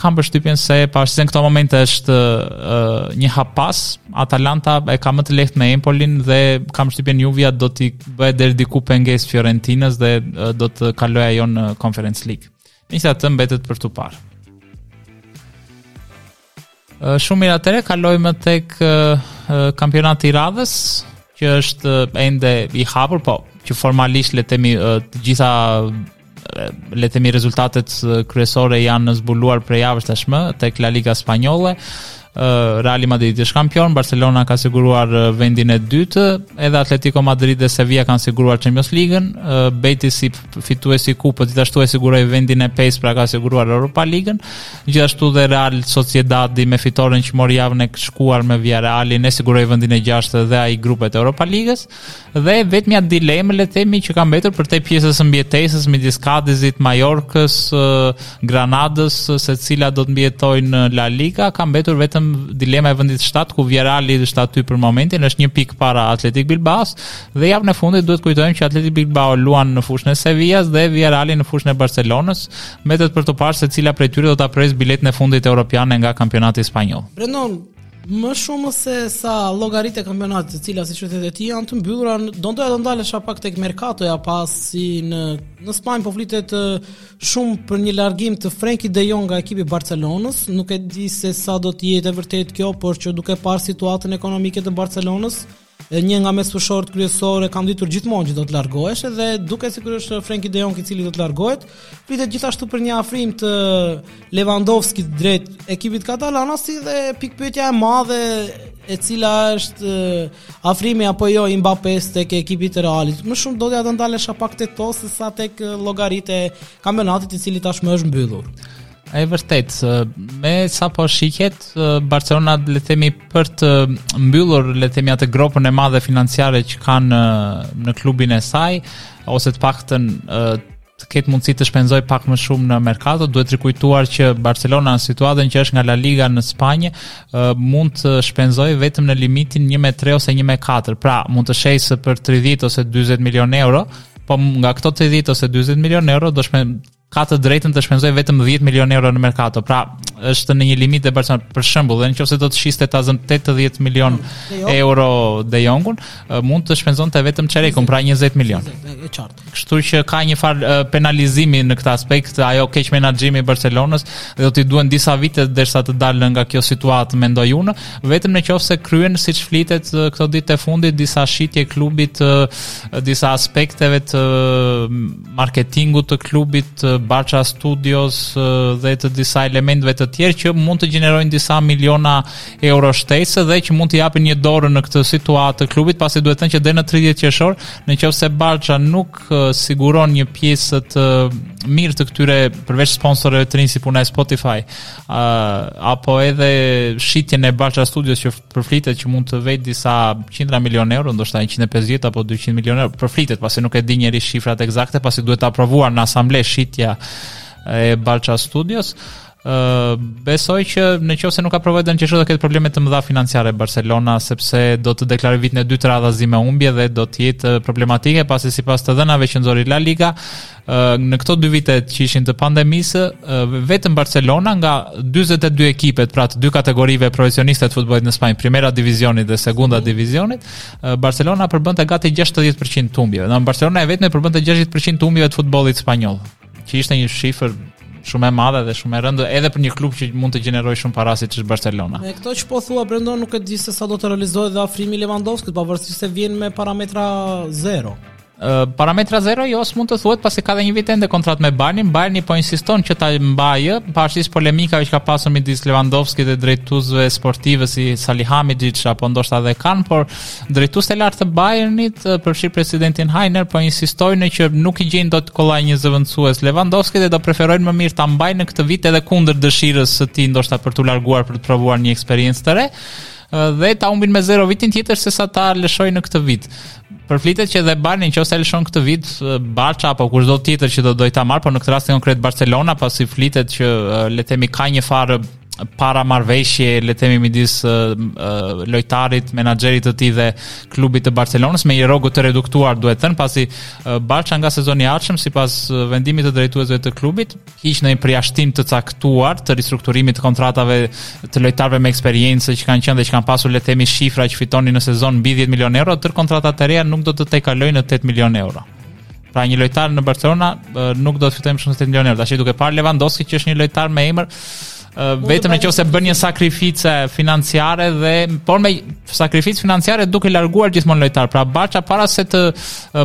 kam përshtypjen se pa në këto momente është uh, një hap pas, Atalanta e ka më të lehtë me Empolin dhe kam përshtypjen Juvja do t'i bëhet deri diku pengesë Fiorentinës dhe uh, do të kalojë ajo në Conference League. Megjithatë mbetet për t'u parë. Shumë mirë atëherë, kalojmë tek kampionati i radhës, që është ende i hapur, po, që formalisht le të themi të gjitha le të themi rezultatet kryesore janë zbuluar prej javësh tashmë tek La Liga spanjolle. Real Madrid është kampion, Barcelona ka siguruar vendin e dytë, edhe Atletico Madrid dhe Sevilla kanë siguruar Champions League-n, Betis si fitues i kupës gjithashtu e siguroi vendin e pestë, pra ka siguruar Europa League-n. Gjithashtu dhe Real Sociedadi me fitoren që mori javën e shkuar me Villarrealin e siguroi vendin e gjashtë dhe ai grupet e Europa Ligës dhe e vetmja dilemë le të themi që ka mbetur përtej pjesës së mbijetesës midis Cadizit, Mallorcës, Granadës, se cila do të mbijetojë në La Liga, ka mbetur vetëm dilema e vendit të 7 ku Villarreali është aty për momentin, është një pikë para Athletic Bilbaos dhe javën e fundit duhet të kujtojmë që Athletic Bilbao luan në fushën e Sevillas dhe Villarreali në fushën e Barcelonës Mbetet për të parë se cila prej tyre do ta presë biletën e fundit europiane nga kampionati spanjoll. Brendon, më shumë se sa llogaritë e kampionatit, të cilat siç thotë ti janë të mbyllura, do doja të ndalesha pak tek merkatoja pasi në Spanjë po flitet shumë për një largim të Frenkie De Jong nga ekipi i Barcelonës, nuk e di se sa do të jetë e vërtetë kjo, por që duke parë situatën ekonomike të Barcelonës, një nga mesfushorët kryesorë e kam ditur gjithmonë që do të largohej dhe duket sikur është Frenkie De Jong i cili do të largohet. Flitet gjithashtu për një afrim të Lewandowski drejt ekipit katalan si dhe pikëpyetja e madhe e cila është afrimi apo jo i Mbappé tek ekipi i Realit. Më shumë do doja të ndalesha pak tek to se sa tek llogaritë e kampionatit i cili tashmë është mbyllur. E vërtetë, me sa po shihet, Barcelona le të themi për të mbyllur le të themi atë gropën e madhe financiare që kanë në, në klubin e saj ose të paktën të ketë mundësi të shpenzojë pak më shumë në merkato, duhet rikujtuar që Barcelona në situatën që është nga La Liga në Spanjë, mund të shpenzojë vetëm në limitin 1 me 3 ose 1 me 4, pra mund të shesë për 30 ose 40 milion euro, po nga këto 30 ose 40 milion euro do shpenzojë ka të drejtën të shpenzojë vetëm 10 milionë euro në merkato. Pra, është në një limit e Barcelona. Për shembull, dhe nëse do të shiste ta zëmë 80 milion mm, euro De Jongun, mund të shpenzonte vetëm çerekun, pra 20 milion. E qartë. Kështu që ka një farë penalizimi në këtë aspekt, ai keqmenaxhimi i Barcelonës, do t'i duhen disa vite derisa të dalë nga kjo situatë, mendoj unë, vetëm nëse kryen siç flitet këto ditë të fundit disa shitje klubit, disa aspekteve të marketingut të klubit Barça Studios dhe të disa elementëve të tjerë që mund të gjenerojnë disa miliona euro shtesë dhe që mund të japin një dorë në këtë situatë të klubit, pasi duhet thënë që deri në 30 qershor, në qoftë se Barça nuk siguron një pjesë të mirë të këtyre përveç sponsorëve të rinj si puna e Spotify, uh, apo edhe shitjen e Barça Studios që përflitet që mund të vejë disa qindra milion euro, ndoshta 150 apo 200 milion euro, përflitet pasi nuk e di njeri shifrat ekzakte, pasi duhet aprovuar në asamble shitja e Barça Studios. Uh, besoj që në qoftë se nuk aprovohet deri në qershor do ketë probleme të mëdha financiare Barcelona sepse do të deklarojë vitin e dytë radhazi me humbje dhe do të jetë problematike pasi sipas të dhënave që nxori La Liga në këto dy vite që ishin të pandemisë, vetëm Barcelona nga 42 ekipet, pra të dy kategorive profesioniste të futbollit në Spanjë, Primera Divizionit dhe Segunda mm. Divizionit, Barcelona përbënte gati 60% të humbjeve. Në Barcelona e vetme përbënte 60% të humbjeve të futbollit spanjoll, që ishte një shifër shumë e madhe dhe shumë e rëndë edhe për një klub që mund të gjenerojë shumë para siç është Barcelona. Me këto që po thua Brendon nuk e di se sa do të realizohet dhe afrimi i Lewandowskit, pavarësisht se vjen me parametra zero. parametra zero jo s'mund të thuhet pasi ka dhe një vit ende kontratë me Bayernin Bayerni po insiston që ta mbajë pavarësisht polemikave që ka pasur midis Lewandowski dhe drejtuesve sportivë si Salihamidzic apo ndoshta edhe Kahn por drejtues të lartë të Bayernit përfshi presidentin Hainer po insistojnë që nuk i gjejnë dot kollaj një zëvendësues Lewandowski dhe do preferojnë më mirë ta mbajnë këtë vit edhe kundër dëshirës së tij ndoshta për t'u larguar për të provuar një eksperiencë të re dhe ta humbin me 0 vitin tjetër se sa ta lëshojnë në këtë vit. Përflitet që dhe Bayern nëse lëshon këtë vit Barça apo kushdo tjetër që do dojë ta marrë, por në këtë rast konkret Barcelona pasi flitet që le të themi ka një farë paramarrëveshje, le themi midis uh, uh, lojtarit, menaxherit të tij dhe klubit të Barcelonës me një rrogë të reduktuar, duhet thënë, pasi uh, Barça nga sezoni i ardhshëm sipas vendimit të drejtuesve të klubit hiq ndonjë përjashtim të caktuar të ristrukturimit të kontratave të lojtarëve me eksperiencë që kanë qenë dhe që kanë pasur le të themi shifra që fitonin në sezon mbi 10 milionë euro, tërë kontratat e reja nuk do të tejkalojnë 8 milionë euro. Pra një lojtar në Barcelona nuk do të fitojë më shumë se 8 milionë euro. Tash duke parë Lewandowski që është një lojtar me emër, vetëm në qoftë se bën një sakrificë financiare dhe por me sakrificë financiare duke larguar gjithmonë lojtarë. Pra Barça para se të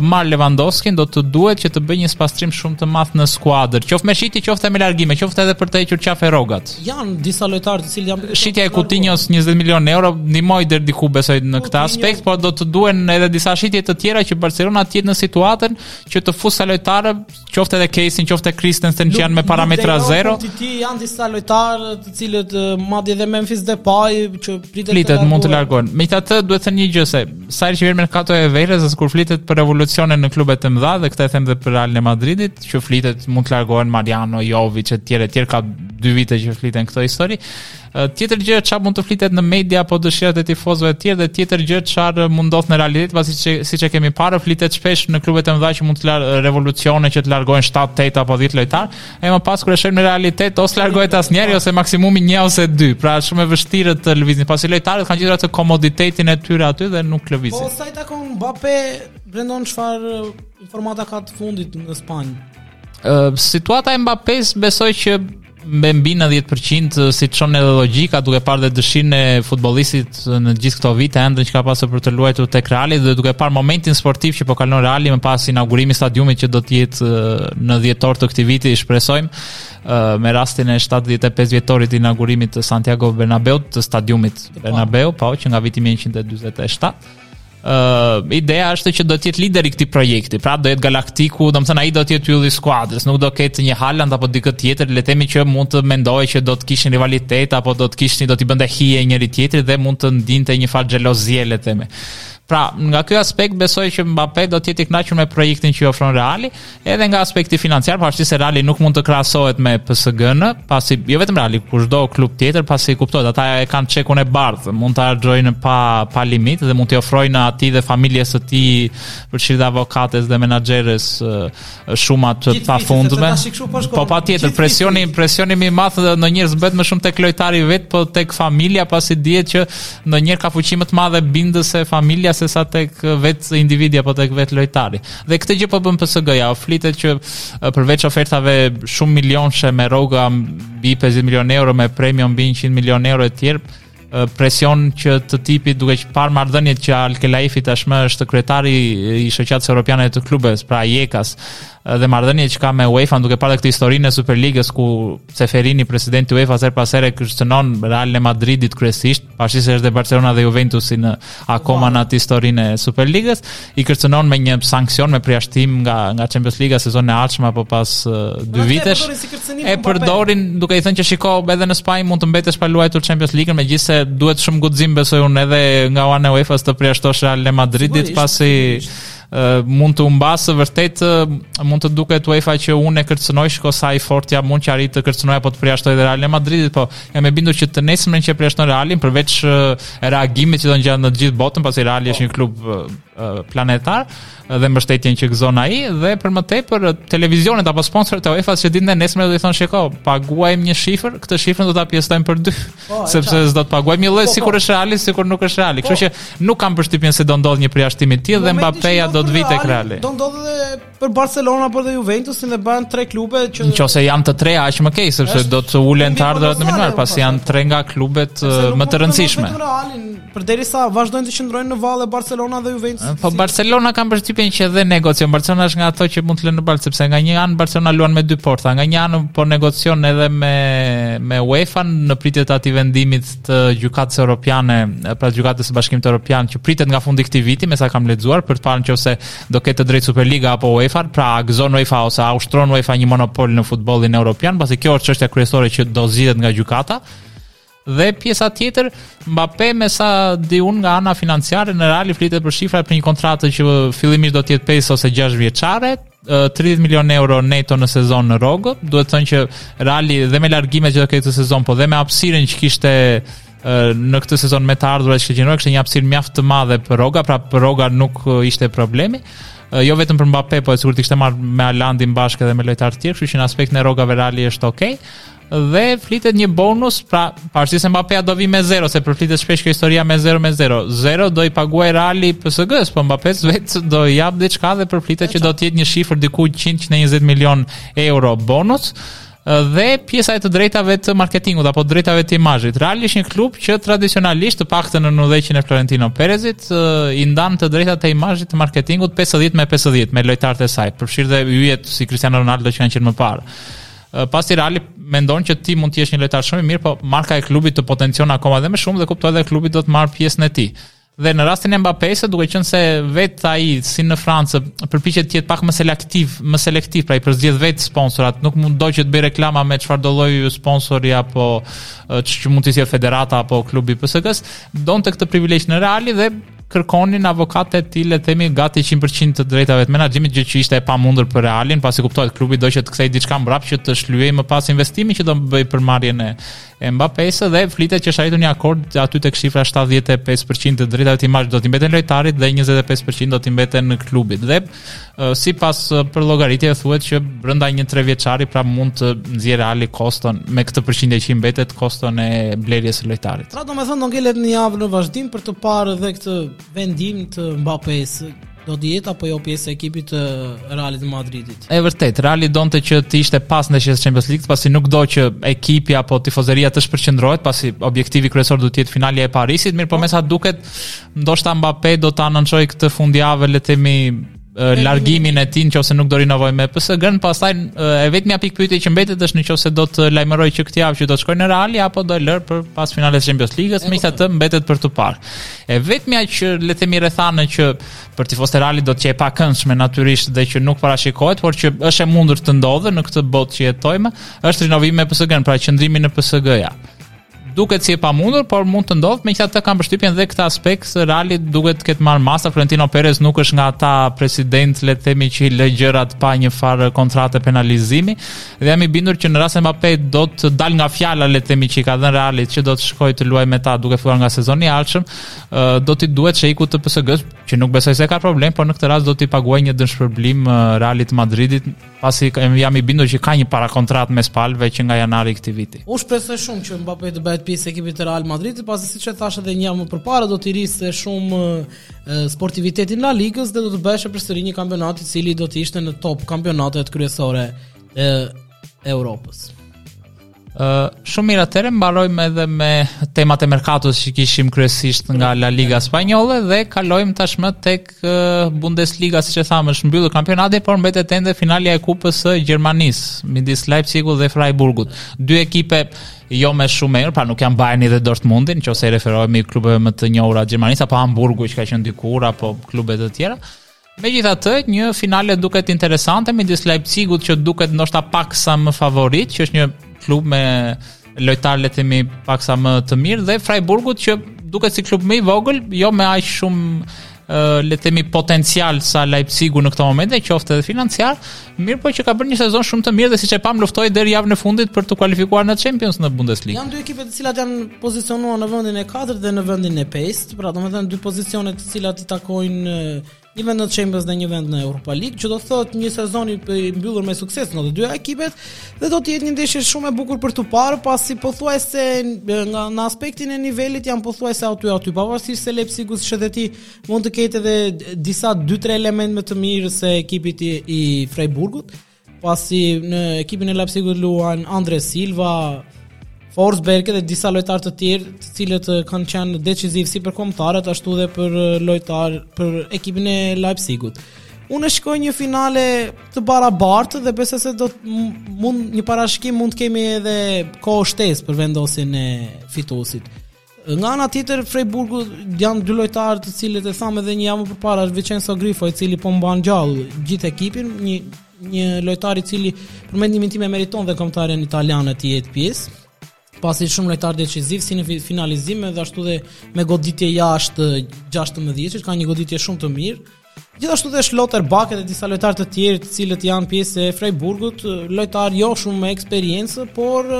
marrë Lewandowski do të duhet që të bëjë një spastrim shumë të madh në skuadër. Qoftë me shitje, qoftë me largime, qoftë edhe për të hequr qafe rrogat. Janë disa lojtarë të cilët janë shitja e Coutinhos 20 milionë euro, ndihmoi deri diku besoj në këtë aspekt, por do të duhen edhe disa shitje të tjera që Barcelona të jetë në situatën që të fusë lojtarë qoftë edhe Kesin, qoftë edhe Christensen që janë me parametra zero. Nuk ti janë disa lojtarë të cilët madje edhe Memphis Depay që pritet flitet mund të largohen. Megjithatë duhet thënë një gjë se sa herë që vjen merkato e verës as kur flitet për revolucione në klube të mëdha dhe këtë e them edhe për Realin e Madridit që flitet mund të largohen Mariano Jovic etj etj ka dy vite që fliten këto histori. Tjetër gjë çfarë mund të flitet në media apo dëshirat e tifozëve të tjerë dhe tjetër gjë çfarë mund ndodhë në realitet, pasi siç e kemi parë flitet shpesh në klubet e mëdha që mund të larë revolucione që të largojnë 7, 8 apo 10 lojtarë, e më pas kur e shohim në realitet o s'largohet asnjëri ose maksimumi 1 ose 2. Pra shumë e vështirë të lëvizin, pasi lojtarët kanë gjithë atë komoditetin e tyre aty dhe nuk lëvizin. Po sa i takon Mbappe, Brendon çfarë informata ka të fundit në Spanjë? situata e Mbappes besoj që me mbi 90% siç çon edhe logjika duke parë dhe dëshirën e futbollistit në gjithë këto vite ëndrrën që ka pasur për të luajtur tek Reali dhe duke parë momentin sportiv që po kalon Reali më pas inaugurimi i stadiumit që do të jetë në dhjetor të këtij viti shpresojmë me rastin e 75 vjetorit të inaugurimit të Santiago Bernabeut të stadiumit Bernabeu po që nga viti 1947 uh, ideja është që do të jetë lideri i këtij projekti. Pra do jetë Galaktiku, domethënë ai do të jetë ylli i skuadrës, nuk do të ketë një Haaland apo dikë tjetër, le të themi që mund të mendohej që do të kishin rivalitet apo do të kishin do t'i bënte hije njëri tjetrit dhe mund të ndinte një farë xhelozie le të themi. Pra, nga ky aspekt besoj që Mbappé do të jetë i kënaqur me projektin që i ofron Reali, Edhe nga aspekti financiar, pasi se Reali nuk mund të krahasohet me PSG-në, pasi jo vetëm Reali, por çdo klub tjetër, pasi kuptohet, ata e kanë çekun e bardhë, mund ta harxojnë pa pa limit dhe mund t'i ofrojnë atij dhe familjes së tij përfshirë dhe avokates dhe menaxheres shuma të pafundme. Po, po patjetër, presioni presioni më i madh ndonjëherë s'bëhet më shumë tek lojtari vet, po tek familja, pasi dihet që ndonjëherë ka fuqi më të madhe bindëse familja sesa tek vetë individi apo tek vetë lojtari. Dhe këtë gjë po bën PSG-ja, flitet që përveç ofertave shumë milionshe me rroga mbi 50 milion euro me premio mbi 100 milion euro etj, presion që të tipit duke parë marrëdhëniet që Al Khelaifi tashmë është kryetari i Shoqatës Europiane të Klubeve, pra i ECA-s, dhe marrëdhëniet që ka me UEFA duke parë këtë historinë e Superligës ku Ceferini, presidenti i UEFA-s herë pas here kërcënon Realin e Madridit kryesisht pavarësisht se është dhe Barcelona dhe Juventusi në akoma në atë historinë e Superligës, i kërcënon me një sanksion me përjashtim nga nga Champions Liga sezonin e ardhshëm apo pas uh, dy vitesh. E po përdorin duke i thënë që shiko edhe në Spanjë mund të mbetesh pa luajtur Champions Ligën, megjithëse duhet shumë guxim besoj unë edhe nga ana e UEFA-s të përjashtosh Realin e Madridit pasi mund të humbasë vërtet mund të duket UEFA që unë e kërcënoj shiko sa i fort jam mund që arrij të kërcënoj apo të përjashtoj dhe Realin e Madridit po Jam e bindur që të nesërmen që përjashton Realin përveç reagimit që do ngjallë në të gjithë botën, pasi Reali është një klub planetar dhe mbështetjen që gëzon ai dhe për më tepër televizionet apo sponsorët e UEFA-s që ditën e nesërme do i thonë shiko, paguajmë një shifër, këtë shifër do ta pjesëtojmë për dy, po, sepse s'do të paguajmë njëlloj po, po. sikur është Reali, sikur nuk është Reali. Kështu që nuk kam përshtypjen se do ndodh një përjashtim i tillë dhe Mbappéja do të vijë tek Reali. Do ndodh edhe për Barcelonën apo dhe Juventusin dhe bëhen tre klube që nëse janë të tre aq më keq sepse është, do të ulen të ardhurat në minimum pasi janë tre nga klubet më të rëndësishme. Realin përderisa vazhdojnë të qëndrojnë në valle Barcelona dhe Juventus. Eh, po Barcelona kam përshtypjen që edhe negocion Barcelona është nga ato që mund të të lërë në baltë sepse nga një anë Barcelona luan me dy porta, nga një anë po negocion edhe me me UEFA në pritje të atij vendimit të gjykatës europiane, eh, pra gjykatës së Bashkimit Europian që pritet nga fundi i këtij viti, mesa kam lexuar për të parë nëse do ketë të drejtë Superliga apo UEFA, pra a gëzon UEFA ose a ushtron UEFA një monopol në futbollin europian, pasi kjo është çështja kryesore që do zgjidhet nga gjykata. Dhe pjesa tjetër, Mbappe me sa di un nga ana financiare në Real flitet për shifra për një kontratë që fillimisht do të jetë 5 ose 6 vjeçare, 30 milion euro neto në sezon në rrogë, duhet thënë që Reali dhe me largimet që do ketë këtë sezon, po dhe me hapësirën që kishte në këtë sezon me të ardhurat që gjeneroi kishte një hapësirë mjaft të madhe për rroga, pra për rroga nuk ishte problemi. Jo vetëm për Mbappe, po sigurisht kishte marrë dhe Haalandin bashkë edhe me lojtarë të tjerë, kështu që në aspektin e rrogave Reali është okay dhe përflitet një bonus, pra pavarësisht se Mbappé do vi me 0, se përflitet shpesh kjo historia me 0 me 0. 0 do i paguaj Reali PSG-s, po Mbappé-s vetë do i jap diçka dhe përflitet që do të jetë një shifër diku 100-120 milion euro bonus. dhe pjesa e të drejtave të marketingut apo drejtave të imazhit. Reali është një klub që tradicionalisht të paktën në udhëheqjen e Florentino Perezit i ndan të drejtat e imazhit të marketingut 50 me 50 me lojtarët e saj, përfshirë dhe yjet si Cristiano Ronaldo që kanë qenë më parë. Pasi Reali mendon që ti mund të jesh një lojtar shumë i mirë, po marka e klubit të potencion akoma dhe më shumë dhe kuptohet edhe klubi do të marrë pjesën e tij. Dhe në rastin e Mbappé-së, duke qenë se vetë ai si në Francë përpiqet të jetë pak më selektiv, më selektiv, pra i përzgjedh vetë sponsorat, nuk do që të bëj reklama me çfarëdo lloj sponsori apo që mund të sjell federata apo klubi i PSG-s, donte këtë privilegj edhe te Reali dhe kërkonin avokatët e tij le të themi gati 100% të të drejtave të menaxhimit gjë që ishte e pamundur për Realin pasi kuptohet klubi do që të kthej diçka mbrapsht që të shlyej më pas investimin që do bëj për marrjen e e Mbappé-së dhe flitet që është arritur një akord aty tek shifra 75% të të drejtave të imazhit do t'i mbeten lojtarit dhe 25% do t'i mbeten klubit. Dhe sipas përllogaritjeve thuhet që brenda një 3 vjeçari pra mund të nxjerrë Reali koston me këtë përqindje që i mbetet koston e blerjes së lojtarit. Pra domethënë do ngelet në javën në vazhdim për të parë edhe këtë vendim të Mbappé-së do të jetë apo jo pjesë e ekipit të Realit të Madridit. E vërtetë, Reali donte që të ishte pas ndeshjes së Champions League, pasi nuk do që ekipi apo tifozeria të shpërqendrohet, pasi objektivi kryesor do të jetë finalja e Parisit, mirëpo mesa duket ndoshta Mbappe do ta anonçojë këtë fundjavë le të themi largimin e tij nëse nuk do rinovojë me PSG-n, pastaj e vetmja pikëpyetje që mbetet është nëse do të lajmërojë që këtë javë që do të shkojë në Real apo do e lër për pas finales së Champions League-ës, megjithatë mbetet për të parë. E vetmja që le të themi rrethanë që për tifozët e Realit do të jetë e pakëndshme natyrisht dhe që nuk parashikohet, por që është e mundur të ndodhë në këtë botë që jetojmë, është rinovimi me PSG-n, pra qëndrimi në PSG. Duket si e pamundur, por mund të ndodhë, megjithatë kam përshtypjen dhe në këtë aspekt se Reali duket të ketë marrë masa Florentino Perez nuk është nga ata presidentë le të themi që i lë gjërat pa një farë kontrate penalizimi. Dhe jam i bindur që në rast se Mbappe do të dal nga fjala le të themi që i ka dhënë Realit që do të shkojë të luajë me ta duke filluar nga sezoni i ardhshëm, do t'i duhet sheikut të PSG-s, që nuk besoj se ka problem, por në këtë rast do t'i paguaj një dëmshpërblim Realit të Madridit, pasi jam i bindur që ka një parakontratë mes palëve që nga janari i këtij viti. Unë shpresoj shumë që Mbappe të bëhet pjesë e ekipit të Real Madridit, pasi siç e thashë edhe një javë më përpara do të rrisë shumë sportivitetin La Ligës dhe do të bëhej përsëri një kampionat i cili do të ishte në top kampionatet kryesore e Europës. Ë uh, shumë mirë atëherë mbarojmë edhe me temat e merkatos që kishim kryesisht nga La Liga spanjolle dhe kalojmë tashmë tek uh, Bundesliga siç e thamë është mbyllur kampionati por mbetet ende finalja e Kupës së Gjermanisë midis Leipzigut dhe Freiburgut. Dy ekipe Jo me shumë emër, pra nuk janë Bayern dhe Dortmundi, në qoftë se i referohemi klubeve më të njohura të Gjermanisë apo Hamburgu që ka qenë dikur apo klube të tjera. Megjithatë, një finale duket interesante midis Leipzigut që duket ndoshta paksa më favorit, që është një klub me lojtarë le të themi paksa më të mirë dhe Freiburgut që duket si klub më i vogël, jo me aq shumë le të themi potencial sa Leipzigu në këto momente, qoftë edhe financiar, mirëpo që ka bërë një sezon shumë të mirë dhe siç e pamë luftoi deri javën e fundit për t'u kualifikuar në Champions në Bundesliga. Janë dy ekipe të cilat janë pozicionuar në vendin e 4 dhe në vendin e 5, pra domethënë dy pozicione të cilat i takojnë një vend në Champions dhe një vend në Europa League, që do të thotë një sezon i mbyllur me sukses në të dyja ekipet, Dhe do të jetë një ndeshje shumë e bukur për t'u parë, pasi pothuajse nga në aspektin e nivelit janë pothuajse aty aty. Pavarësisht se Leipzigu siç e the ti mund të ketë edhe disa 2-3 elementë më të mirë se ekipit i, i Freiburgut, pasi në ekipin e Leipzigut luan Andre Silva, Forsberg dhe disa lojtarë të tjerë, të cilët eh, kanë qenë decisivë si për kombëtaret ashtu dhe për eh, lojtar për ekipin e Leipzigut. Unë e shikoj një finale të barabartë dhe besoj se do të mund një parashikim mund të kemi edhe kohë shtesë për vendosjen e fituesit. Nga ana tjetër Freiburgu janë dy lojtarë të cilët e thamë edhe një javë më përpara është Vincenzo Grifo i cili po mban gjallë gjithë ekipin, një një lojtar i cili për mendimin tim e meriton dhe kombëtaren italiane të jetë pjesë pasi shumë lojtar decisiv si në finalizim edhe ashtu dhe me goditje jashtë 16-it, ka një goditje shumë të mirë. Gjithashtu dhe Schlotterbeck dhe disa lojtarë të tjerë të cilët janë pjesë e Freiburgut, lojtarë jo shumë me eksperiencë, por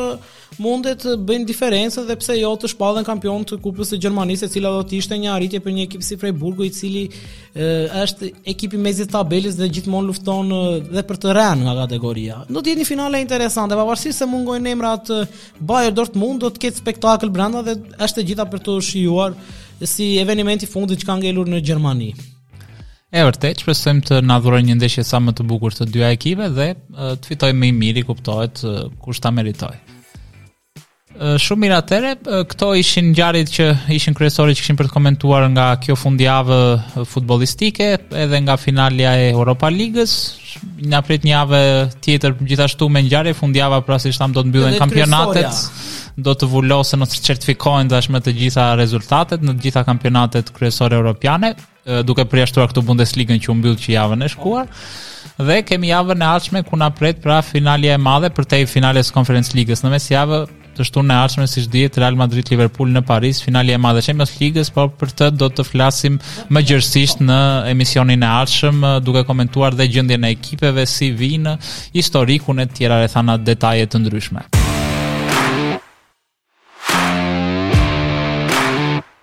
mundet të bëjnë diferencën dhe pse jo të shpallen kampion të Kupës së Gjermanisë, e cila do të ishte një arritje për një ekip si Freiburgu i cili e, është ekip i mesit të tabelës dhe gjithmonë lufton dhe për të rënë nga kategoria. Do të jetë një finale interesante, pavarësisht se mungojnë emrat Bayern Dortmund do të ketë spektakël brenda dhe është e gjitha për t'u shijuar si evenimenti i fundit që ka ngelur në Gjermani. E vërtetë, shpresojmë të na dhurojnë një ndeshje sa më të bukur të dyja ekipet dhe të fitojë më i miri, kuptohet kush ta meritojë. Shumë mirë atëherë, këto ishin ngjarjet që ishin kryesore që kishim për të komentuar nga kjo fundjavë futbollistike, edhe nga finalja e Europa Ligës. Na prit një javë tjetër gjithashtu me ngjarje fundjava pra siç thamë do të mbyllen kampionatet. Do të vulosen ose certifikohen tashmë të gjitha rezultatet në të gjitha kampionatet kryesore europiane, duke përjashtuar këtu Bundesligën që u mbyll që javën e shkuar. Dhe kemi javën e ardhshme ku na pret pra finalja e madhe përveç finales së Conference Ligës në mesjavë të shtunën e ardhshme siç dihet Real Madrid Liverpool në Paris, finalja e madhe e Champions Ligës, por për të do të flasim më gjerësisht në emisionin e ardhshëm duke komentuar dhe gjendjen e ekipeve si vijnë, historikun e tjera rrethana detaje të ndryshme.